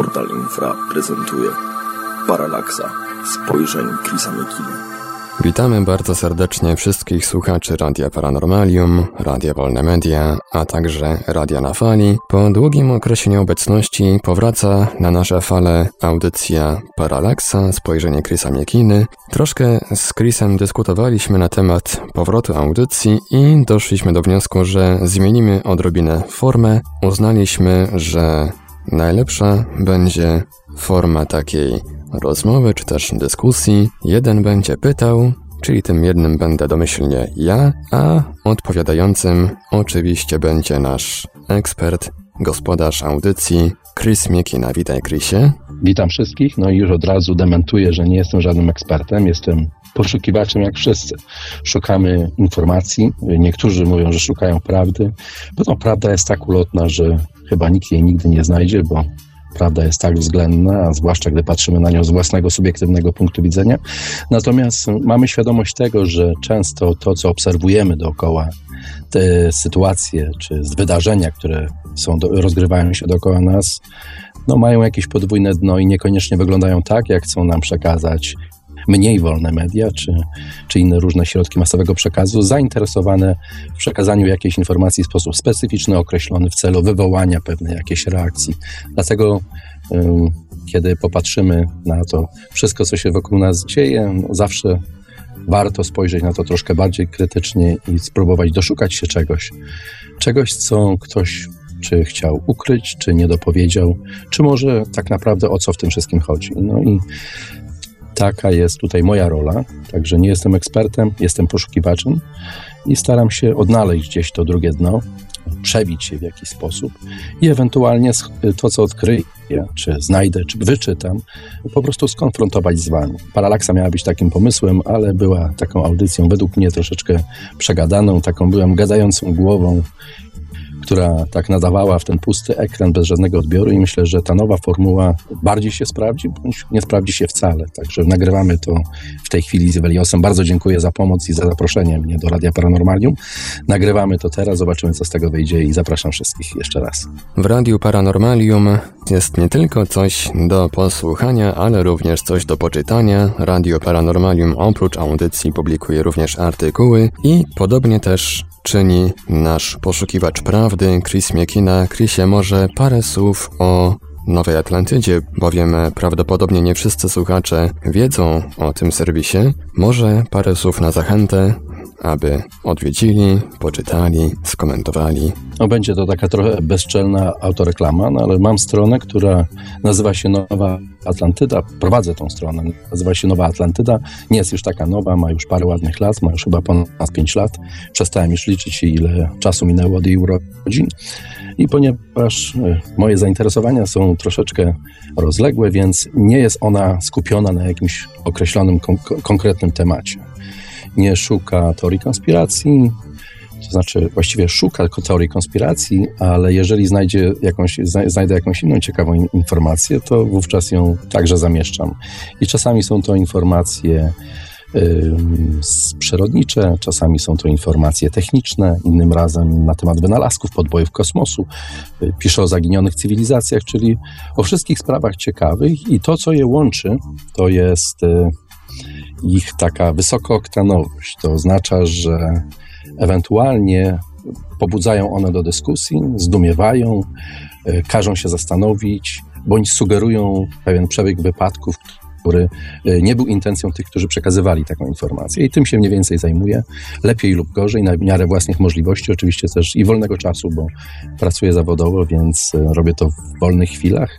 Portal Infra prezentuje Paralaksa spojrzeń Chrisa Mekina. Witamy bardzo serdecznie wszystkich słuchaczy Radia Paranormalium, Radia Wolne Media, a także Radia na Fali. Po długim okresie nieobecności powraca na nasze fale audycja Paralaksa, spojrzenie Chrisa Miekiny. Troszkę z Chrisem dyskutowaliśmy na temat powrotu audycji i doszliśmy do wniosku, że zmienimy odrobinę formę. Uznaliśmy, że najlepsza będzie forma takiej rozmowy czy też dyskusji. Jeden będzie pytał, czyli tym jednym będę domyślnie ja, a odpowiadającym oczywiście będzie nasz ekspert, gospodarz audycji Chris Miekina. Witaj Chrisie. Witam wszystkich, no i już od razu dementuję, że nie jestem żadnym ekspertem, jestem poszukiwaczem jak wszyscy. Szukamy informacji, niektórzy mówią, że szukają prawdy, bo no, prawda jest tak ulotna, że chyba nikt jej nigdy nie znajdzie, bo prawda jest tak względna, a zwłaszcza gdy patrzymy na nią z własnego subiektywnego punktu widzenia. Natomiast mamy świadomość tego, że często to, co obserwujemy dookoła, te sytuacje czy wydarzenia, które są, rozgrywają się dookoła nas, no, mają jakieś podwójne dno i niekoniecznie wyglądają tak, jak chcą nam przekazać mniej wolne media czy, czy inne różne środki masowego przekazu zainteresowane w przekazaniu jakiejś informacji w sposób specyficzny, określony w celu wywołania pewnej jakiejś reakcji. Dlatego kiedy popatrzymy na to wszystko, co się wokół nas dzieje, no zawsze warto spojrzeć na to troszkę bardziej krytycznie i spróbować doszukać się czegoś. Czegoś, co ktoś czy chciał ukryć, czy nie dopowiedział, czy może tak naprawdę o co w tym wszystkim chodzi. No i taka jest tutaj moja rola. Także nie jestem ekspertem, jestem poszukiwaczem i staram się odnaleźć gdzieś to drugie dno, przebić się w jakiś sposób i ewentualnie to, co odkryję, czy znajdę, czy wyczytam, po prostu skonfrontować z wami. Paralaksa miała być takim pomysłem, ale była taką audycją według mnie troszeczkę przegadaną, taką byłem gadającą głową która tak nadawała w ten pusty ekran bez żadnego odbioru i myślę, że ta nowa formuła bardziej się sprawdzi, bądź nie sprawdzi się wcale. Także nagrywamy to w tej chwili z Eweliosem. Bardzo dziękuję za pomoc i za zaproszenie mnie do Radia Paranormalium. Nagrywamy to teraz, zobaczymy co z tego wyjdzie i zapraszam wszystkich jeszcze raz. W Radiu Paranormalium jest nie tylko coś do posłuchania, ale również coś do poczytania. Radio Paranormalium oprócz audycji publikuje również artykuły i podobnie też czyni nasz poszukiwacz prawdy Chris Miekina. Chrisie, może parę słów o Nowej Atlantydzie, bowiem prawdopodobnie nie wszyscy słuchacze wiedzą o tym serwisie. Może parę słów na zachętę, aby odwiedzili, poczytali, skomentowali. No będzie to taka trochę bezczelna autoreklama, no ale mam stronę, która nazywa się Nowa Atlantyda. Prowadzę tą stronę. Nazywa się Nowa Atlantyda. Nie jest już taka nowa, ma już parę ładnych lat, ma już chyba ponad 5 lat. Przestałem już liczyć, ile czasu minęło od jej urodzin. I ponieważ e, moje zainteresowania są troszeczkę rozległe, więc nie jest ona skupiona na jakimś określonym, kon konkretnym temacie nie szuka teorii konspiracji, to znaczy właściwie szuka teorii konspiracji, ale jeżeli znajdzie jakąś, znajdę jakąś inną ciekawą informację, to wówczas ją także zamieszczam. I czasami są to informacje przyrodnicze, czasami są to informacje techniczne, innym razem na temat wynalazków, podbojów kosmosu. Y, piszę o zaginionych cywilizacjach, czyli o wszystkich sprawach ciekawych i to, co je łączy, to jest y, ich taka wysokooktanowość. To oznacza, że ewentualnie pobudzają one do dyskusji, zdumiewają, e, każą się zastanowić, bądź sugerują pewien przebieg wypadków, który e, nie był intencją tych, którzy przekazywali taką informację. I tym się mniej więcej zajmuję, lepiej lub gorzej, na miarę własnych możliwości, oczywiście też i wolnego czasu, bo pracuję zawodowo, więc e, robię to w wolnych chwilach.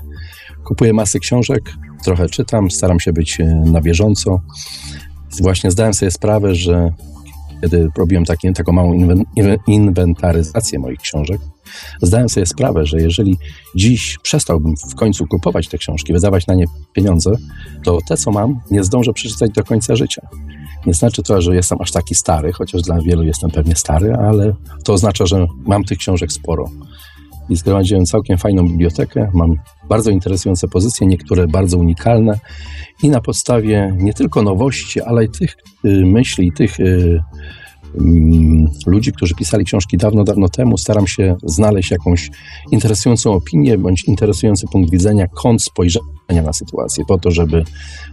Kupuję masy książek, trochę czytam, staram się być e, na bieżąco. Właśnie zdałem sobie sprawę, że kiedy robiłem taki, taką małą inwentaryzację moich książek, zdałem sobie sprawę, że jeżeli dziś przestałbym w końcu kupować te książki, wydawać na nie pieniądze, to te, co mam, nie zdążę przeczytać do końca życia. Nie znaczy to, że jestem aż taki stary, chociaż dla wielu jestem pewnie stary, ale to oznacza, że mam tych książek sporo i zgromadziłem całkiem fajną bibliotekę. Mam bardzo interesujące pozycje, niektóre bardzo unikalne i na podstawie nie tylko nowości, ale i tych y, myśli, tych y, ludzi, którzy pisali książki dawno, dawno temu, staram się znaleźć jakąś interesującą opinię bądź interesujący punkt widzenia, kąt spojrzenia na sytuację, po to, żeby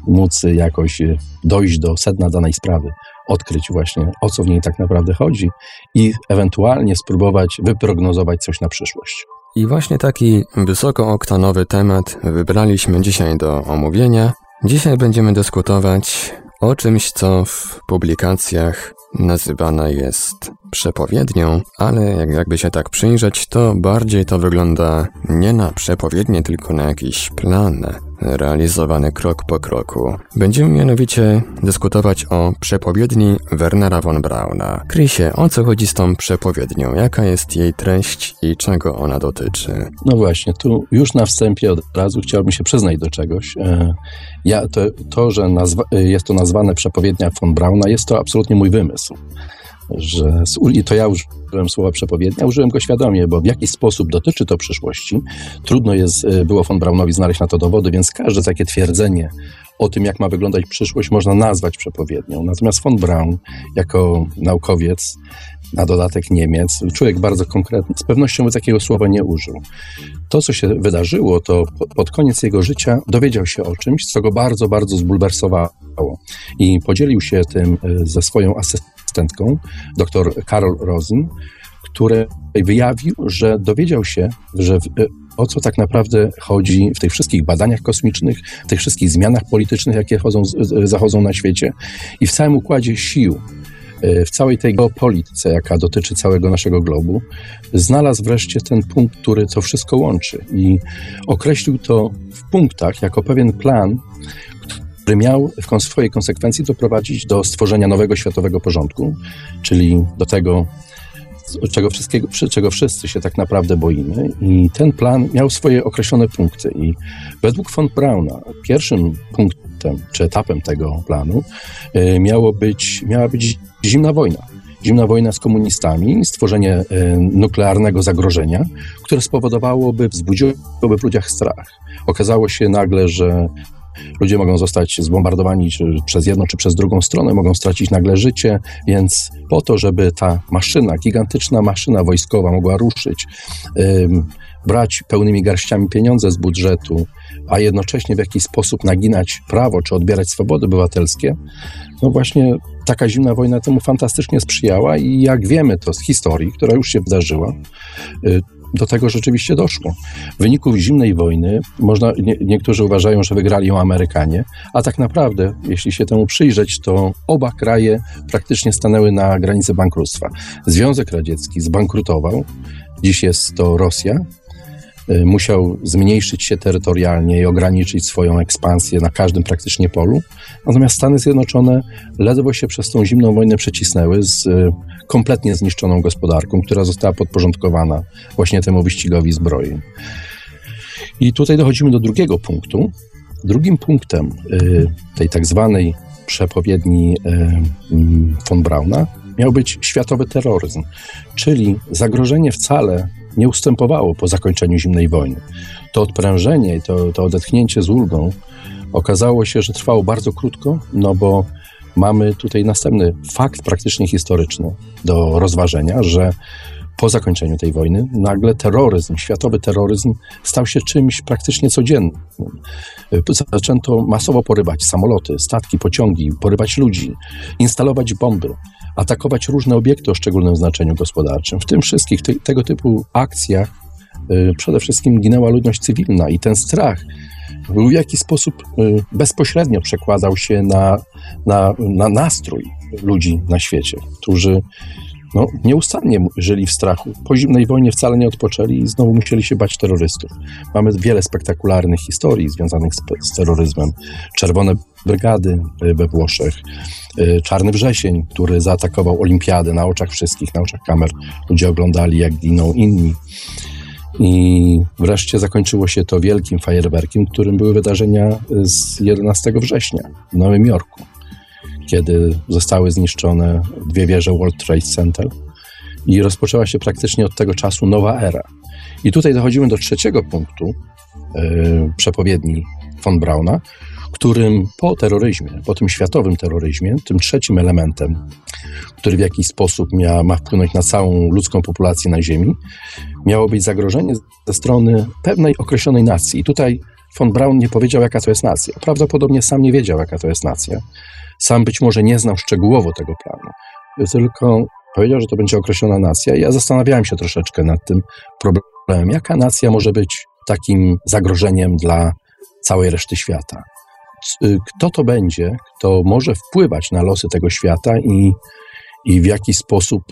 móc jakoś dojść do sedna danej sprawy, odkryć właśnie o co w niej tak naprawdę chodzi i ewentualnie spróbować wyprognozować coś na przyszłość. I właśnie taki wysokooktanowy temat wybraliśmy dzisiaj do omówienia. Dzisiaj będziemy dyskutować o czymś, co w publikacjach nazywana jest przepowiednią, ale jak, jakby się tak przyjrzeć, to bardziej to wygląda nie na przepowiednie, tylko na jakiś plan realizowany krok po kroku. Będziemy mianowicie dyskutować o przepowiedni Wernera von Brauna. Krysie, o co chodzi z tą przepowiednią? Jaka jest jej treść i czego ona dotyczy? No właśnie, tu już na wstępie od razu chciałbym się przyznać do czegoś. E, ja, to, to że nazwa, jest to nazwane przepowiednia von Brauna, jest to absolutnie mój wymysł że i to ja użyłem słowa przepowiednia, użyłem go świadomie, bo w jakiś sposób dotyczy to przyszłości. Trudno jest, e, było von Braunowi znaleźć na to dowody, więc każde takie twierdzenie o tym, jak ma wyglądać przyszłość, można nazwać przepowiednią. Natomiast von Braun, jako naukowiec, na dodatek Niemiec, człowiek bardzo konkretny, z pewnością by takiego słowa nie użył. To, co się wydarzyło, to pod koniec jego życia dowiedział się o czymś, co go bardzo, bardzo zbulwersowało. I podzielił się tym e, ze swoją asystentką, dr Karol Rosen, który wyjawił, że dowiedział się, że e, o co tak naprawdę chodzi w tych wszystkich badaniach kosmicznych, w tych wszystkich zmianach politycznych, jakie chodzą, zachodzą na świecie. I w całym układzie sił, e, w całej tej geopolityce, jaka dotyczy całego naszego globu, znalazł wreszcie ten punkt, który to wszystko łączy. I określił to w punktach jako pewien plan, który miał w swojej konsekwencji doprowadzić do stworzenia nowego światowego porządku, czyli do tego, czego, czego wszyscy się tak naprawdę boimy. I ten plan miał swoje określone punkty. I według von Brauna pierwszym punktem czy etapem tego planu y, miało być, miała być zimna wojna. Zimna wojna z komunistami, stworzenie y, nuklearnego zagrożenia, które spowodowałoby, wzbudziłoby w ludziach strach. Okazało się nagle, że Ludzie mogą zostać zbombardowani czy przez jedną, czy przez drugą stronę, mogą stracić nagle życie, więc po to, żeby ta maszyna, gigantyczna maszyna wojskowa mogła ruszyć, brać pełnymi garściami pieniądze z budżetu, a jednocześnie w jakiś sposób naginać prawo czy odbierać swobody obywatelskie, no właśnie taka zimna wojna temu fantastycznie sprzyjała i jak wiemy to z historii, która już się wydarzyła, y, do tego rzeczywiście doszło. W wyniku zimnej wojny można, nie, niektórzy uważają, że wygrali ją Amerykanie, a tak naprawdę, jeśli się temu przyjrzeć, to oba kraje praktycznie stanęły na granicy bankructwa. Związek Radziecki zbankrutował, dziś jest to Rosja, Y, musiał zmniejszyć się terytorialnie i ograniczyć swoją ekspansję na każdym praktycznie polu. Natomiast Stany Zjednoczone ledwo się przez tą zimną wojnę przecisnęły z y, kompletnie zniszczoną gospodarką, która została podporządkowana właśnie temu wyścigowi zbrojeń. I tutaj dochodzimy do drugiego punktu. Drugim punktem y, tej tak zwanej przepowiedni mm, von Brauna miał być światowy terroryzm, czyli zagrożenie wcale nie ustępowało po zakończeniu zimnej wojny. To odprężenie i to, to odetchnięcie z ulgą okazało się, że trwało bardzo krótko, no bo mamy tutaj następny fakt praktycznie historyczny do rozważenia, że po zakończeniu tej wojny nagle terroryzm, światowy terroryzm stał się czymś praktycznie codziennym. Zaczęto masowo porywać samoloty, statki, pociągi, porywać ludzi, instalować bomby atakować różne obiekty o szczególnym znaczeniu gospodarczym. W tym wszystkich te, tego typu akcjach przede wszystkim ginęła ludność cywilna i ten strach w jakiś sposób y, bezpośrednio przekładał się na, na, na nastrój ludzi na świecie, którzy no, nieustannie żyli w strachu. Po zimnej wojnie wcale nie odpoczęli i znowu musieli się bać terrorystów. Mamy wiele spektakularnych historii związanych z, z terroryzmem. Czerwone brygady y, we Włoszech, y, Czarny Wrzesień, który zaatakował olimpiadę na oczach wszystkich, na oczach kamer. Ludzie oglądali, jak giną inni. I wreszcie zakończyło się to wielkim fajerwerkiem, którym były wydarzenia z 11 września w Nowym Jorku kiedy zostały zniszczone dwie wieże World Trade Center i rozpoczęła się praktycznie od tego czasu nowa era. I tutaj dochodzimy do trzeciego punktu yy, przepowiedni von Brauna, którym po terroryzmie, po tym światowym terroryzmie, tym trzecim elementem, który w jakiś sposób mia, ma wpłynąć na całą ludzką populację na Ziemi, miało być zagrożenie ze strony pewnej określonej nacji. I tutaj von Braun nie powiedział, jaka to jest nacja. Prawdopodobnie sam nie wiedział, jaka to jest nacja. Sam być może nie znał szczegółowo tego planu, tylko powiedział, że to będzie określona nacja. I ja zastanawiałem się troszeczkę nad tym problemem, jaka nacja może być takim zagrożeniem dla całej reszty świata. Y, kto to będzie, kto może wpływać na losy tego świata i, i w jaki sposób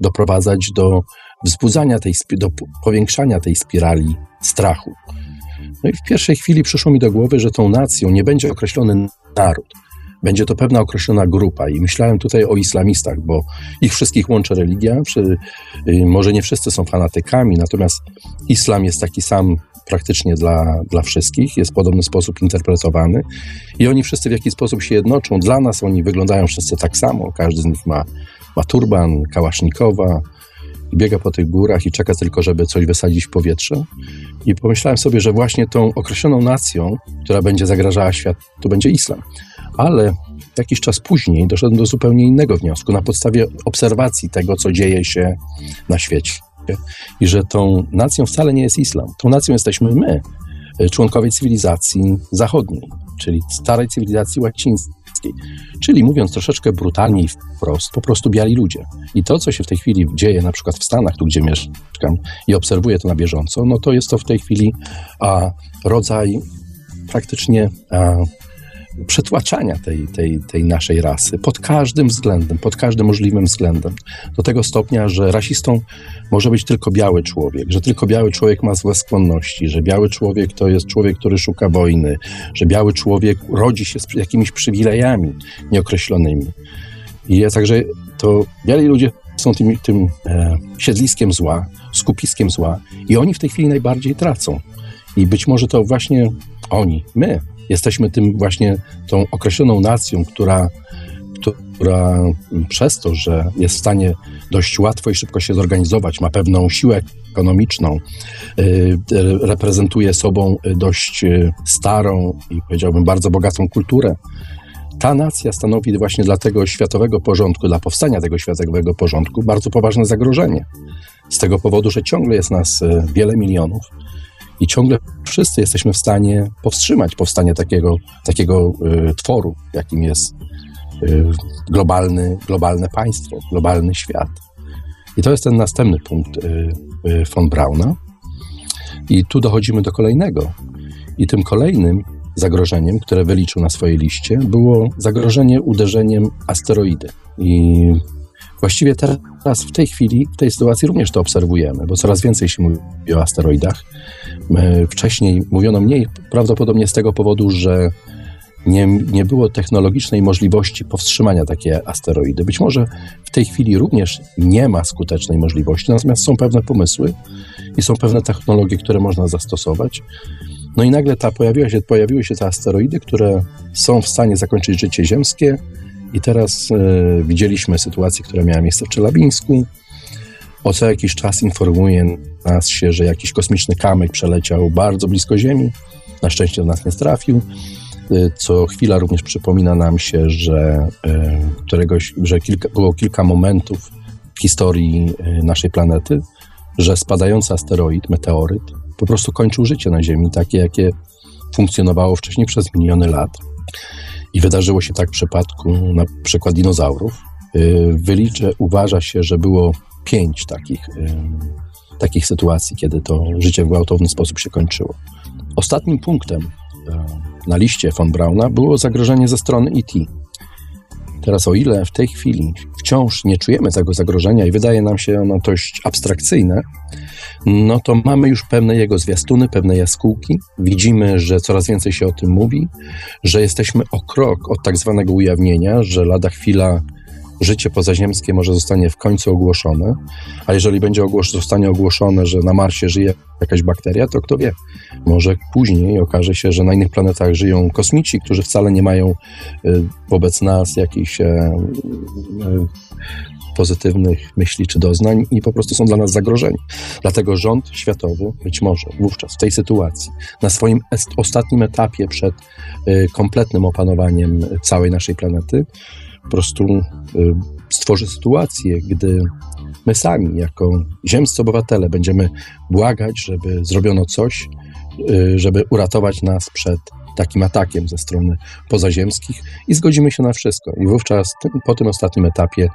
doprowadzać do wzbudzania tej, do powiększania tej spirali strachu. No i w pierwszej chwili przyszło mi do głowy, że tą nacją nie będzie określony naród. Będzie to pewna określona grupa i myślałem tutaj o islamistach, bo ich wszystkich łączy religia. Y, może nie wszyscy są fanatykami, natomiast islam jest taki sam praktycznie dla, dla wszystkich, jest w podobny sposób interpretowany i oni wszyscy w jakiś sposób się jednoczą. Dla nas oni wyglądają wszyscy tak samo. Każdy z nich ma, ma turban, kałasznikowa, biega po tych górach i czeka tylko, żeby coś wysadzić w powietrze. I pomyślałem sobie, że właśnie tą określoną nacją, która będzie zagrażała światu, to będzie islam. Ale jakiś czas później doszedłem do zupełnie innego wniosku na podstawie obserwacji tego, co dzieje się na świecie. I że tą nacją wcale nie jest islam. Tą nacją jesteśmy my, członkowie cywilizacji zachodniej, czyli starej cywilizacji łacińskiej Czyli mówiąc troszeczkę brutalniej wprost, po prostu biali ludzie. I to, co się w tej chwili dzieje na przykład w Stanach, tu gdzie mieszkam i obserwuję to na bieżąco, no to jest to w tej chwili a, rodzaj praktycznie a, przetłaczania tej, tej, tej naszej rasy pod każdym względem, pod każdym możliwym względem. Do tego stopnia, że rasistą może być tylko biały człowiek, że tylko biały człowiek ma złe skłonności, że biały człowiek to jest człowiek, który szuka wojny, że biały człowiek rodzi się z jakimiś przywilejami nieokreślonymi. I także to biali ludzie są tym, tym e, siedliskiem zła, skupiskiem zła i oni w tej chwili najbardziej tracą. I być może to właśnie oni, my, jesteśmy tym właśnie tą określoną nacją, która, która przez to, że jest w stanie dość łatwo i szybko się zorganizować, ma pewną siłę ekonomiczną, y, reprezentuje sobą dość y, starą i powiedziałbym bardzo bogatą kulturę. Ta nacja stanowi właśnie dla tego światowego porządku, dla powstania tego światowego porządku bardzo poważne zagrożenie. Z tego powodu, że ciągle jest nas y, wiele milionów, i ciągle wszyscy jesteśmy w stanie powstrzymać powstanie takiego, takiego y, tworu, jakim jest y, globalny, globalne państwo, globalny świat. I to jest ten następny punkt y, y, von Brauna. I tu dochodzimy do kolejnego. I tym kolejnym zagrożeniem, które wyliczył na swojej liście, było zagrożenie uderzeniem asteroidy. I właściwie teraz, w tej chwili, w tej sytuacji również to obserwujemy, bo coraz więcej się mówi o asteroidach. Wcześniej mówiono mniej, prawdopodobnie z tego powodu, że nie, nie było technologicznej możliwości powstrzymania takiej asteroidy. Być może w tej chwili również nie ma skutecznej możliwości, natomiast są pewne pomysły i są pewne technologie, które można zastosować. No i nagle ta pojawiła się, pojawiły się te asteroidy, które są w stanie zakończyć życie ziemskie. I teraz e, widzieliśmy sytuację, która miała miejsce w Czelabińsku, o co jakiś czas informuje nas się, że jakiś kosmiczny kamyk przeleciał bardzo blisko Ziemi. Na szczęście do nas nie trafił. Y, co chwila również przypomina nam się, że, y, któregoś, że kilka, było kilka momentów w historii y, naszej planety, że spadający asteroid, meteoryt, po prostu kończył życie na Ziemi, takie jakie funkcjonowało wcześniej przez miliony lat. I wydarzyło się tak w przypadku na przykład dinozaurów. Wyliczę, uważa się, że było pięć takich, takich sytuacji, kiedy to życie w gwałtowny sposób się kończyło. Ostatnim punktem na liście von Brauna było zagrożenie ze strony ET. Teraz, o ile w tej chwili wciąż nie czujemy tego zagrożenia i wydaje nam się ono dość abstrakcyjne, no to mamy już pewne jego zwiastuny, pewne jaskółki. Widzimy, że coraz więcej się o tym mówi, że jesteśmy o krok od tak zwanego ujawnienia, że lada chwila życie pozaziemskie może zostanie w końcu ogłoszone, a jeżeli będzie ogłos zostanie ogłoszone, że na Marsie żyje jakaś bakteria, to kto wie, może później okaże się, że na innych planetach żyją kosmici, którzy wcale nie mają y, wobec nas jakichś e, e, pozytywnych myśli czy doznań i po prostu są dla nas zagrożeni. Dlatego rząd światowy być może wówczas w tej sytuacji, na swoim ostatnim etapie przed y, kompletnym opanowaniem całej naszej planety, po prostu y, stworzy sytuację, gdy my sami, jako ziemscy obywatele, będziemy błagać, żeby zrobiono coś, y, żeby uratować nas przed takim atakiem ze strony pozaziemskich i zgodzimy się na wszystko. I wówczas po tym ostatnim etapie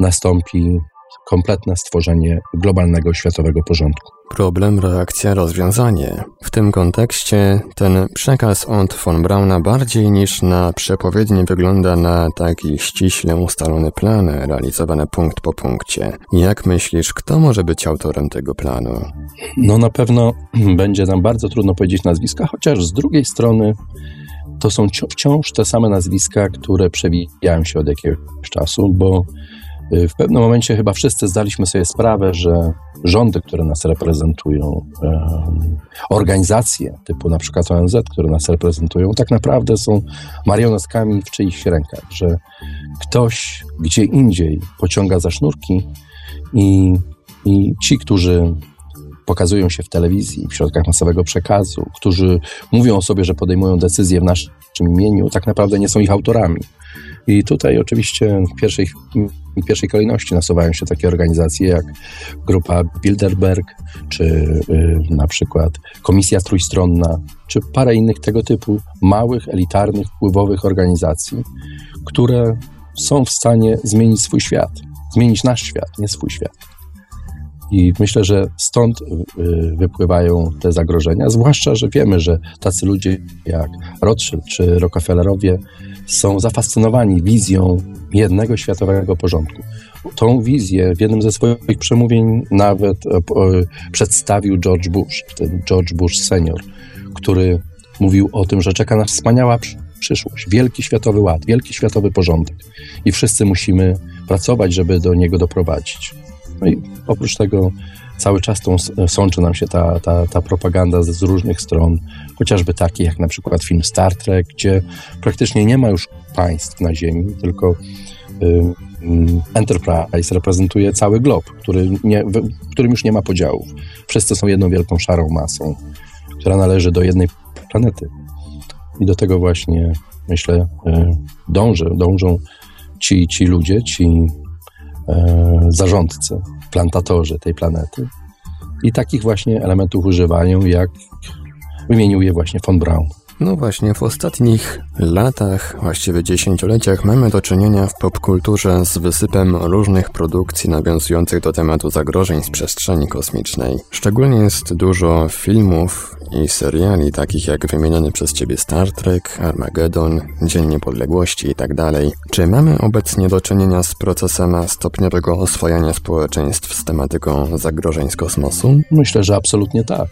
nastąpi kompletne stworzenie globalnego światowego porządku. Problem, reakcja, rozwiązanie. W tym kontekście ten przekaz od von Brauna bardziej niż na przepowiednie wygląda na taki ściśle ustalony plan, realizowany punkt po punkcie. Jak myślisz, kto może być autorem tego planu? No na pewno będzie nam bardzo trudno powiedzieć nazwiska, chociaż z drugiej strony to są wciąż te same nazwiska, które przewijają się od jakiegoś czasu, bo w pewnym momencie chyba wszyscy zdaliśmy sobie sprawę, że rządy, które nas reprezentują, organizacje typu na przykład ONZ, które nas reprezentują, tak naprawdę są marionetkami w czyichś rękach, że ktoś gdzie indziej pociąga za sznurki i, i ci, którzy pokazują się w telewizji, w środkach masowego przekazu, którzy mówią o sobie, że podejmują decyzje w naszym imieniu, tak naprawdę nie są ich autorami. I tutaj oczywiście w pierwszej, w pierwszej kolejności nasuwają się takie organizacje jak Grupa Bilderberg, czy y, na przykład Komisja Trójstronna, czy parę innych tego typu małych, elitarnych, wpływowych organizacji, które są w stanie zmienić swój świat, zmienić nasz świat, nie swój świat. I myślę, że stąd y, wypływają te zagrożenia, zwłaszcza, że wiemy, że tacy ludzie jak Rothschild czy Rockefellerowie są zafascynowani wizją jednego światowego porządku. Tą wizję w jednym ze swoich przemówień nawet e, przedstawił George Bush, wtedy George Bush senior, który mówił o tym, że czeka nas wspaniała przyszłość, wielki światowy ład, wielki światowy porządek i wszyscy musimy pracować, żeby do niego doprowadzić. No i oprócz tego cały czas tą sączy nam się ta, ta, ta propaganda z, różnych stron, chociażby takie jak na przykład film Star Trek, gdzie praktycznie nie ma już państw na Ziemi, tylko y, Enterprise reprezentuje cały glob, który nie, w którym już nie ma podziałów. Wszyscy są jedną wielką szarą masą, która należy do jednej planety. I do tego właśnie, myślę, y, dąży, dążą ci, ci ludzie, ci zarządcy, plantatorzy tej planety. I takich właśnie elementów używają, jak wymienił je właśnie von Braun. No właśnie, w ostatnich latach, właściwie dziesięcioleciach, mamy do czynienia w popkulturze z wysypem różnych produkcji nawiązujących do tematu zagrożeń z przestrzeni kosmicznej. Szczególnie jest dużo filmów i seriali, takich jak wymieniony przez Ciebie Star Trek, Armageddon, Dzień Niepodległości itd. Tak Czy mamy obecnie do czynienia z procesem stopniowego oswojenia społeczeństw z tematyką zagrożeń z kosmosu? Myślę, że absolutnie tak.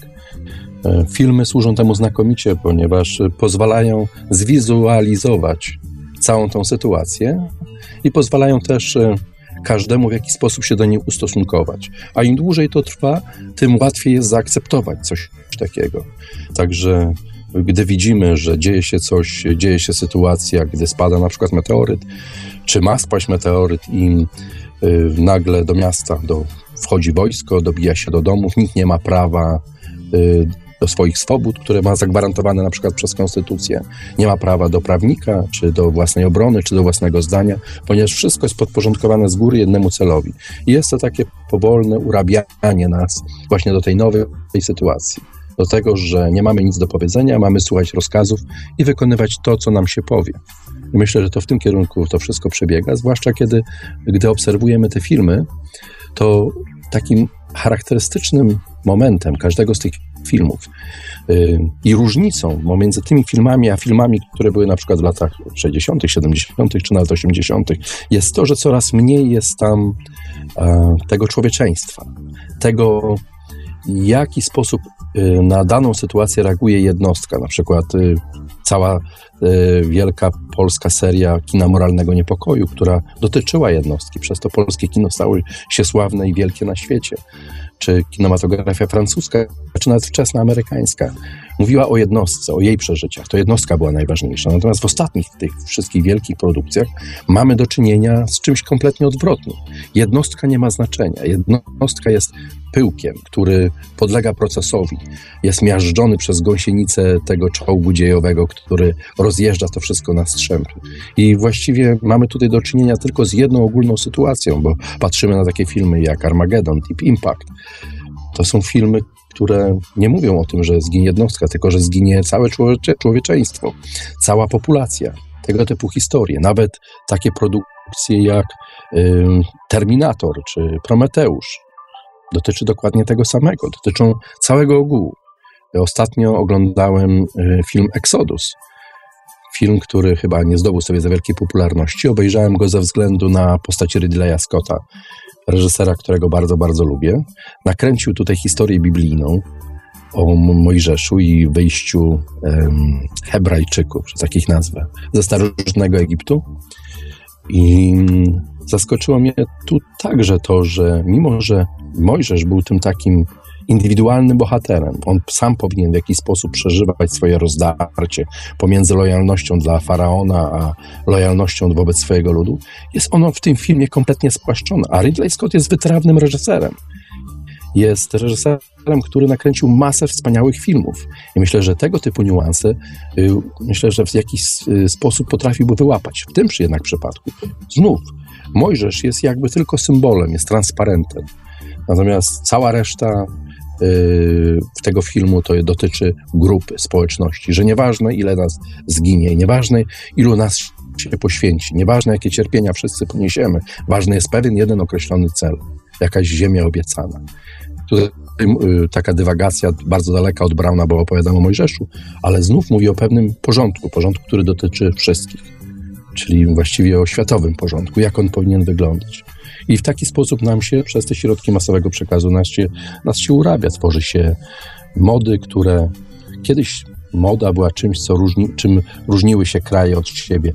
E, filmy służą temu znakomicie, ponieważ pozwalają zwizualizować całą tą sytuację i pozwalają też e, każdemu w jakiś sposób się do niej ustosunkować. A im dłużej to trwa, tym łatwiej jest zaakceptować coś takiego. Także gdy widzimy, że dzieje się coś, dzieje się sytuacja, gdy spada na przykład meteoryt, czy ma spaść meteoryt i y, nagle do miasta do, wchodzi wojsko, dobija się do domów, nikt nie ma prawa y, do swoich swobód, które ma zagwarantowane na przykład przez konstytucję. Nie ma prawa do prawnika, czy do własnej obrony, czy do własnego zdania, ponieważ wszystko jest podporządkowane z góry jednemu celowi. I jest to takie powolne urabianie nas właśnie do tej nowej sytuacji. Do tego, że nie mamy nic do powiedzenia, mamy słuchać rozkazów i wykonywać to, co nam się powie. I myślę, że to w tym kierunku to wszystko przebiega, zwłaszcza kiedy, gdy obserwujemy te filmy, to takim charakterystycznym momentem każdego z tych filmów. Y, I różnicą pomiędzy tymi filmami, a filmami, które były na przykład w latach 60., 70., czy nawet 80., jest to, że coraz mniej jest tam tego człowieczeństwa, tego, jaki sposób y, na daną sytuację reaguje jednostka, na przykład y, cała wielka polska seria kina moralnego niepokoju, która dotyczyła jednostki, przez to polskie kino stało się sławne i wielkie na świecie. Czy kinematografia francuska, czy nawet wczesna amerykańska, mówiła o jednostce, o jej przeżyciach. To jednostka była najważniejsza. Natomiast w ostatnich tych wszystkich wielkich produkcjach mamy do czynienia z czymś kompletnie odwrotnym. Jednostka nie ma znaczenia. Jednostka jest pyłkiem, który podlega procesowi. Jest miażdżony przez gąsienicę tego czołgu dziejowego, który rozjeżdża to wszystko na strzępy. I właściwie mamy tutaj do czynienia tylko z jedną ogólną sytuacją, bo patrzymy na takie filmy jak Armageddon, Deep Impact. To są filmy, które nie mówią o tym, że zginie jednostka, tylko że zginie całe człowieczeństwo, człowieczeństwo cała populacja. Tego typu historie. Nawet takie produkcje jak y, Terminator czy Prometeusz dotyczy dokładnie tego samego. Dotyczą całego ogółu. Ostatnio oglądałem y, film Exodus. Film, który chyba nie zdobył sobie za wielkiej popularności. Obejrzałem go ze względu na postać Ridleya Scotta, reżysera, którego bardzo, bardzo lubię. Nakręcił tutaj historię biblijną o Mojżeszu i wyjściu um, Hebrajczyków, że takich nazwę, ze starożytnego Egiptu. I zaskoczyło mnie tu także to, że mimo, że Mojżesz był tym takim indywidualnym bohaterem. On sam powinien w jakiś sposób przeżywać swoje rozdarcie pomiędzy lojalnością dla faraona a lojalnością wobec swojego ludu. Jest ono w tym filmie kompletnie spłaszczone. A Ridley Scott jest wytrawnym reżyserem. Jest reżyserem, który nakręcił masę wspaniałych filmów. I myślę, że tego typu niuanse y, myślę, że w jakiś y, sposób potrafiłby wyłapać. W tym jednak przypadku znów Mojżesz jest jakby tylko symbolem, jest transparentem. Natomiast cała reszta tego filmu to dotyczy grupy, społeczności, że nieważne ile nas zginie, nieważne ilu nas się poświęci, nieważne jakie cierpienia wszyscy poniesiemy, ważny jest pewien jeden określony cel, jakaś ziemia obiecana. Tutaj y, taka dywagacja bardzo daleka od Brauna, bo opowiadam o Mojżeszu, ale znów mówi o pewnym porządku, porządku, który dotyczy wszystkich, czyli właściwie o światowym porządku, jak on powinien wyglądać. I w taki sposób nam się przez te środki masowego przekazu nas się, nas się urabia. Tworzy się mody, które kiedyś moda była czymś, co różni, czym różniły się kraje od siebie.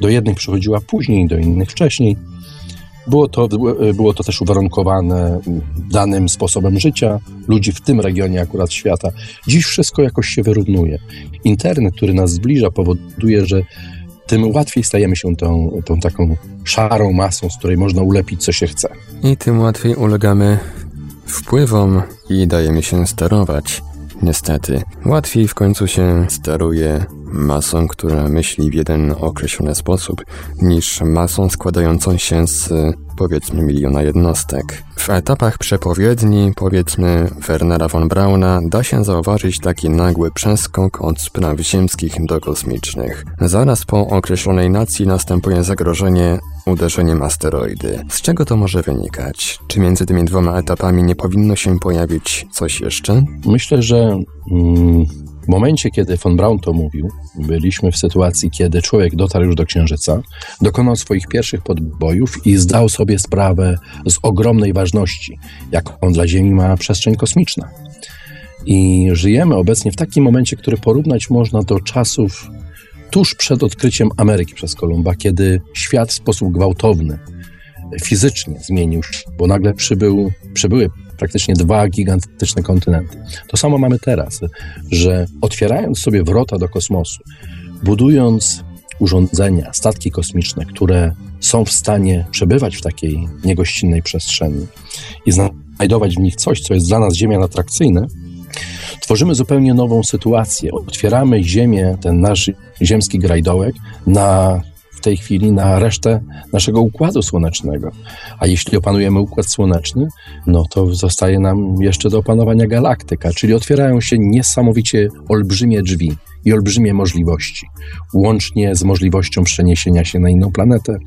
Do jednych przychodziła później, do innych wcześniej. Było to, było to też uwarunkowane danym sposobem życia ludzi w tym regionie akurat świata. Dziś wszystko jakoś się wyrównuje. Internet, który nas zbliża, powoduje, że tym łatwiej stajemy się tą, tą taką szarą masą, z której można ulepić co się chce. I tym łatwiej ulegamy wpływom i dajemy się sterować. Niestety, łatwiej w końcu się steruje masą, która myśli w jeden określony sposób, niż masą składającą się z powiedzmy miliona jednostek. W etapach przepowiedni, powiedzmy Wernera von Brauna, da się zauważyć taki nagły przeskok od spraw ziemskich do kosmicznych. Zaraz po określonej nacji następuje zagrożenie uderzeniem asteroidy. Z czego to może wynikać? Czy między tymi dwoma etapami nie powinno się pojawić coś jeszcze? Myślę, że mm, w momencie, kiedy von Braun to mówił, byliśmy w sytuacji, kiedy człowiek dotarł już do Księżyca, dokonał swoich pierwszych podbojów i zdał sobie sprawę z ogromnej ważności, jaką dla Ziemi ma przestrzeń kosmiczna. I żyjemy obecnie w takim momencie, który porównać można do czasów tuż przed odkryciem Ameryki przez Kolumba, kiedy świat w sposób gwałtowny, fizycznie zmienił się, bo nagle przybył, przybyły praktycznie dwa gigantyczne kontynenty. To samo mamy teraz, że otwierając sobie wrota do kosmosu, budując urządzenia, statki kosmiczne, które są w stanie przebywać w takiej niegościnnej przestrzeni i znajdować w nich coś, co jest dla nas Ziemią atrakcyjne, tworzymy zupełnie nową sytuację. Otwieramy Ziemię, ten nasz ziemski grajdołek, na tej chwili na resztę naszego układu słonecznego. A jeśli opanujemy układ słoneczny, no to zostaje nam jeszcze do opanowania galaktyka, czyli otwierają się niesamowicie olbrzymie drzwi i olbrzymie możliwości, łącznie z możliwością przeniesienia się na inną planetę,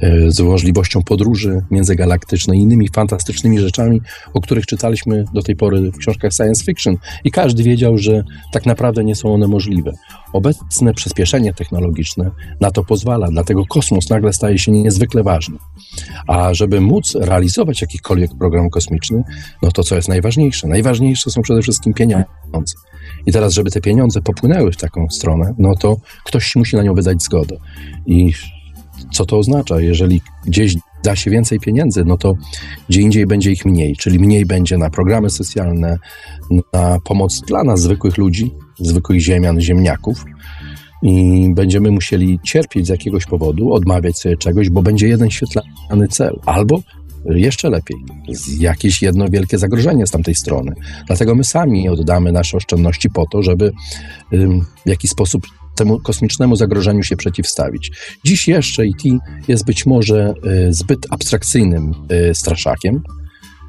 E, z możliwością podróży międzygalaktycznej, innymi fantastycznymi rzeczami, o których czytaliśmy do tej pory w książkach science fiction i każdy wiedział, że tak naprawdę nie są one możliwe. Obecne przyspieszenie technologiczne na to pozwala, dlatego kosmos nagle staje się niezwykle ważny. A żeby móc realizować jakikolwiek program kosmiczny, no to co jest najważniejsze? Najważniejsze są przede wszystkim pieniądze. I teraz, żeby te pieniądze popłynęły w taką stronę, no to ktoś musi na nią wydać zgodę. I co to oznacza? Jeżeli gdzieś da się więcej pieniędzy, no to gdzie indziej będzie ich mniej, czyli mniej będzie na programy socjalne, na pomoc dla nas, zwykłych ludzi, zwykłych ziemian, ziemniaków. I będziemy musieli cierpieć z jakiegoś powodu, odmawiać sobie czegoś, bo będzie jeden świetlany cel. Albo jeszcze lepiej, jakieś jedno wielkie zagrożenie z tamtej strony. Dlatego my sami oddamy nasze oszczędności po to, żeby w jakiś sposób temu kosmicznemu zagrożeniu się przeciwstawić. Dziś jeszcze ET jest być może y, zbyt abstrakcyjnym y, straszakiem,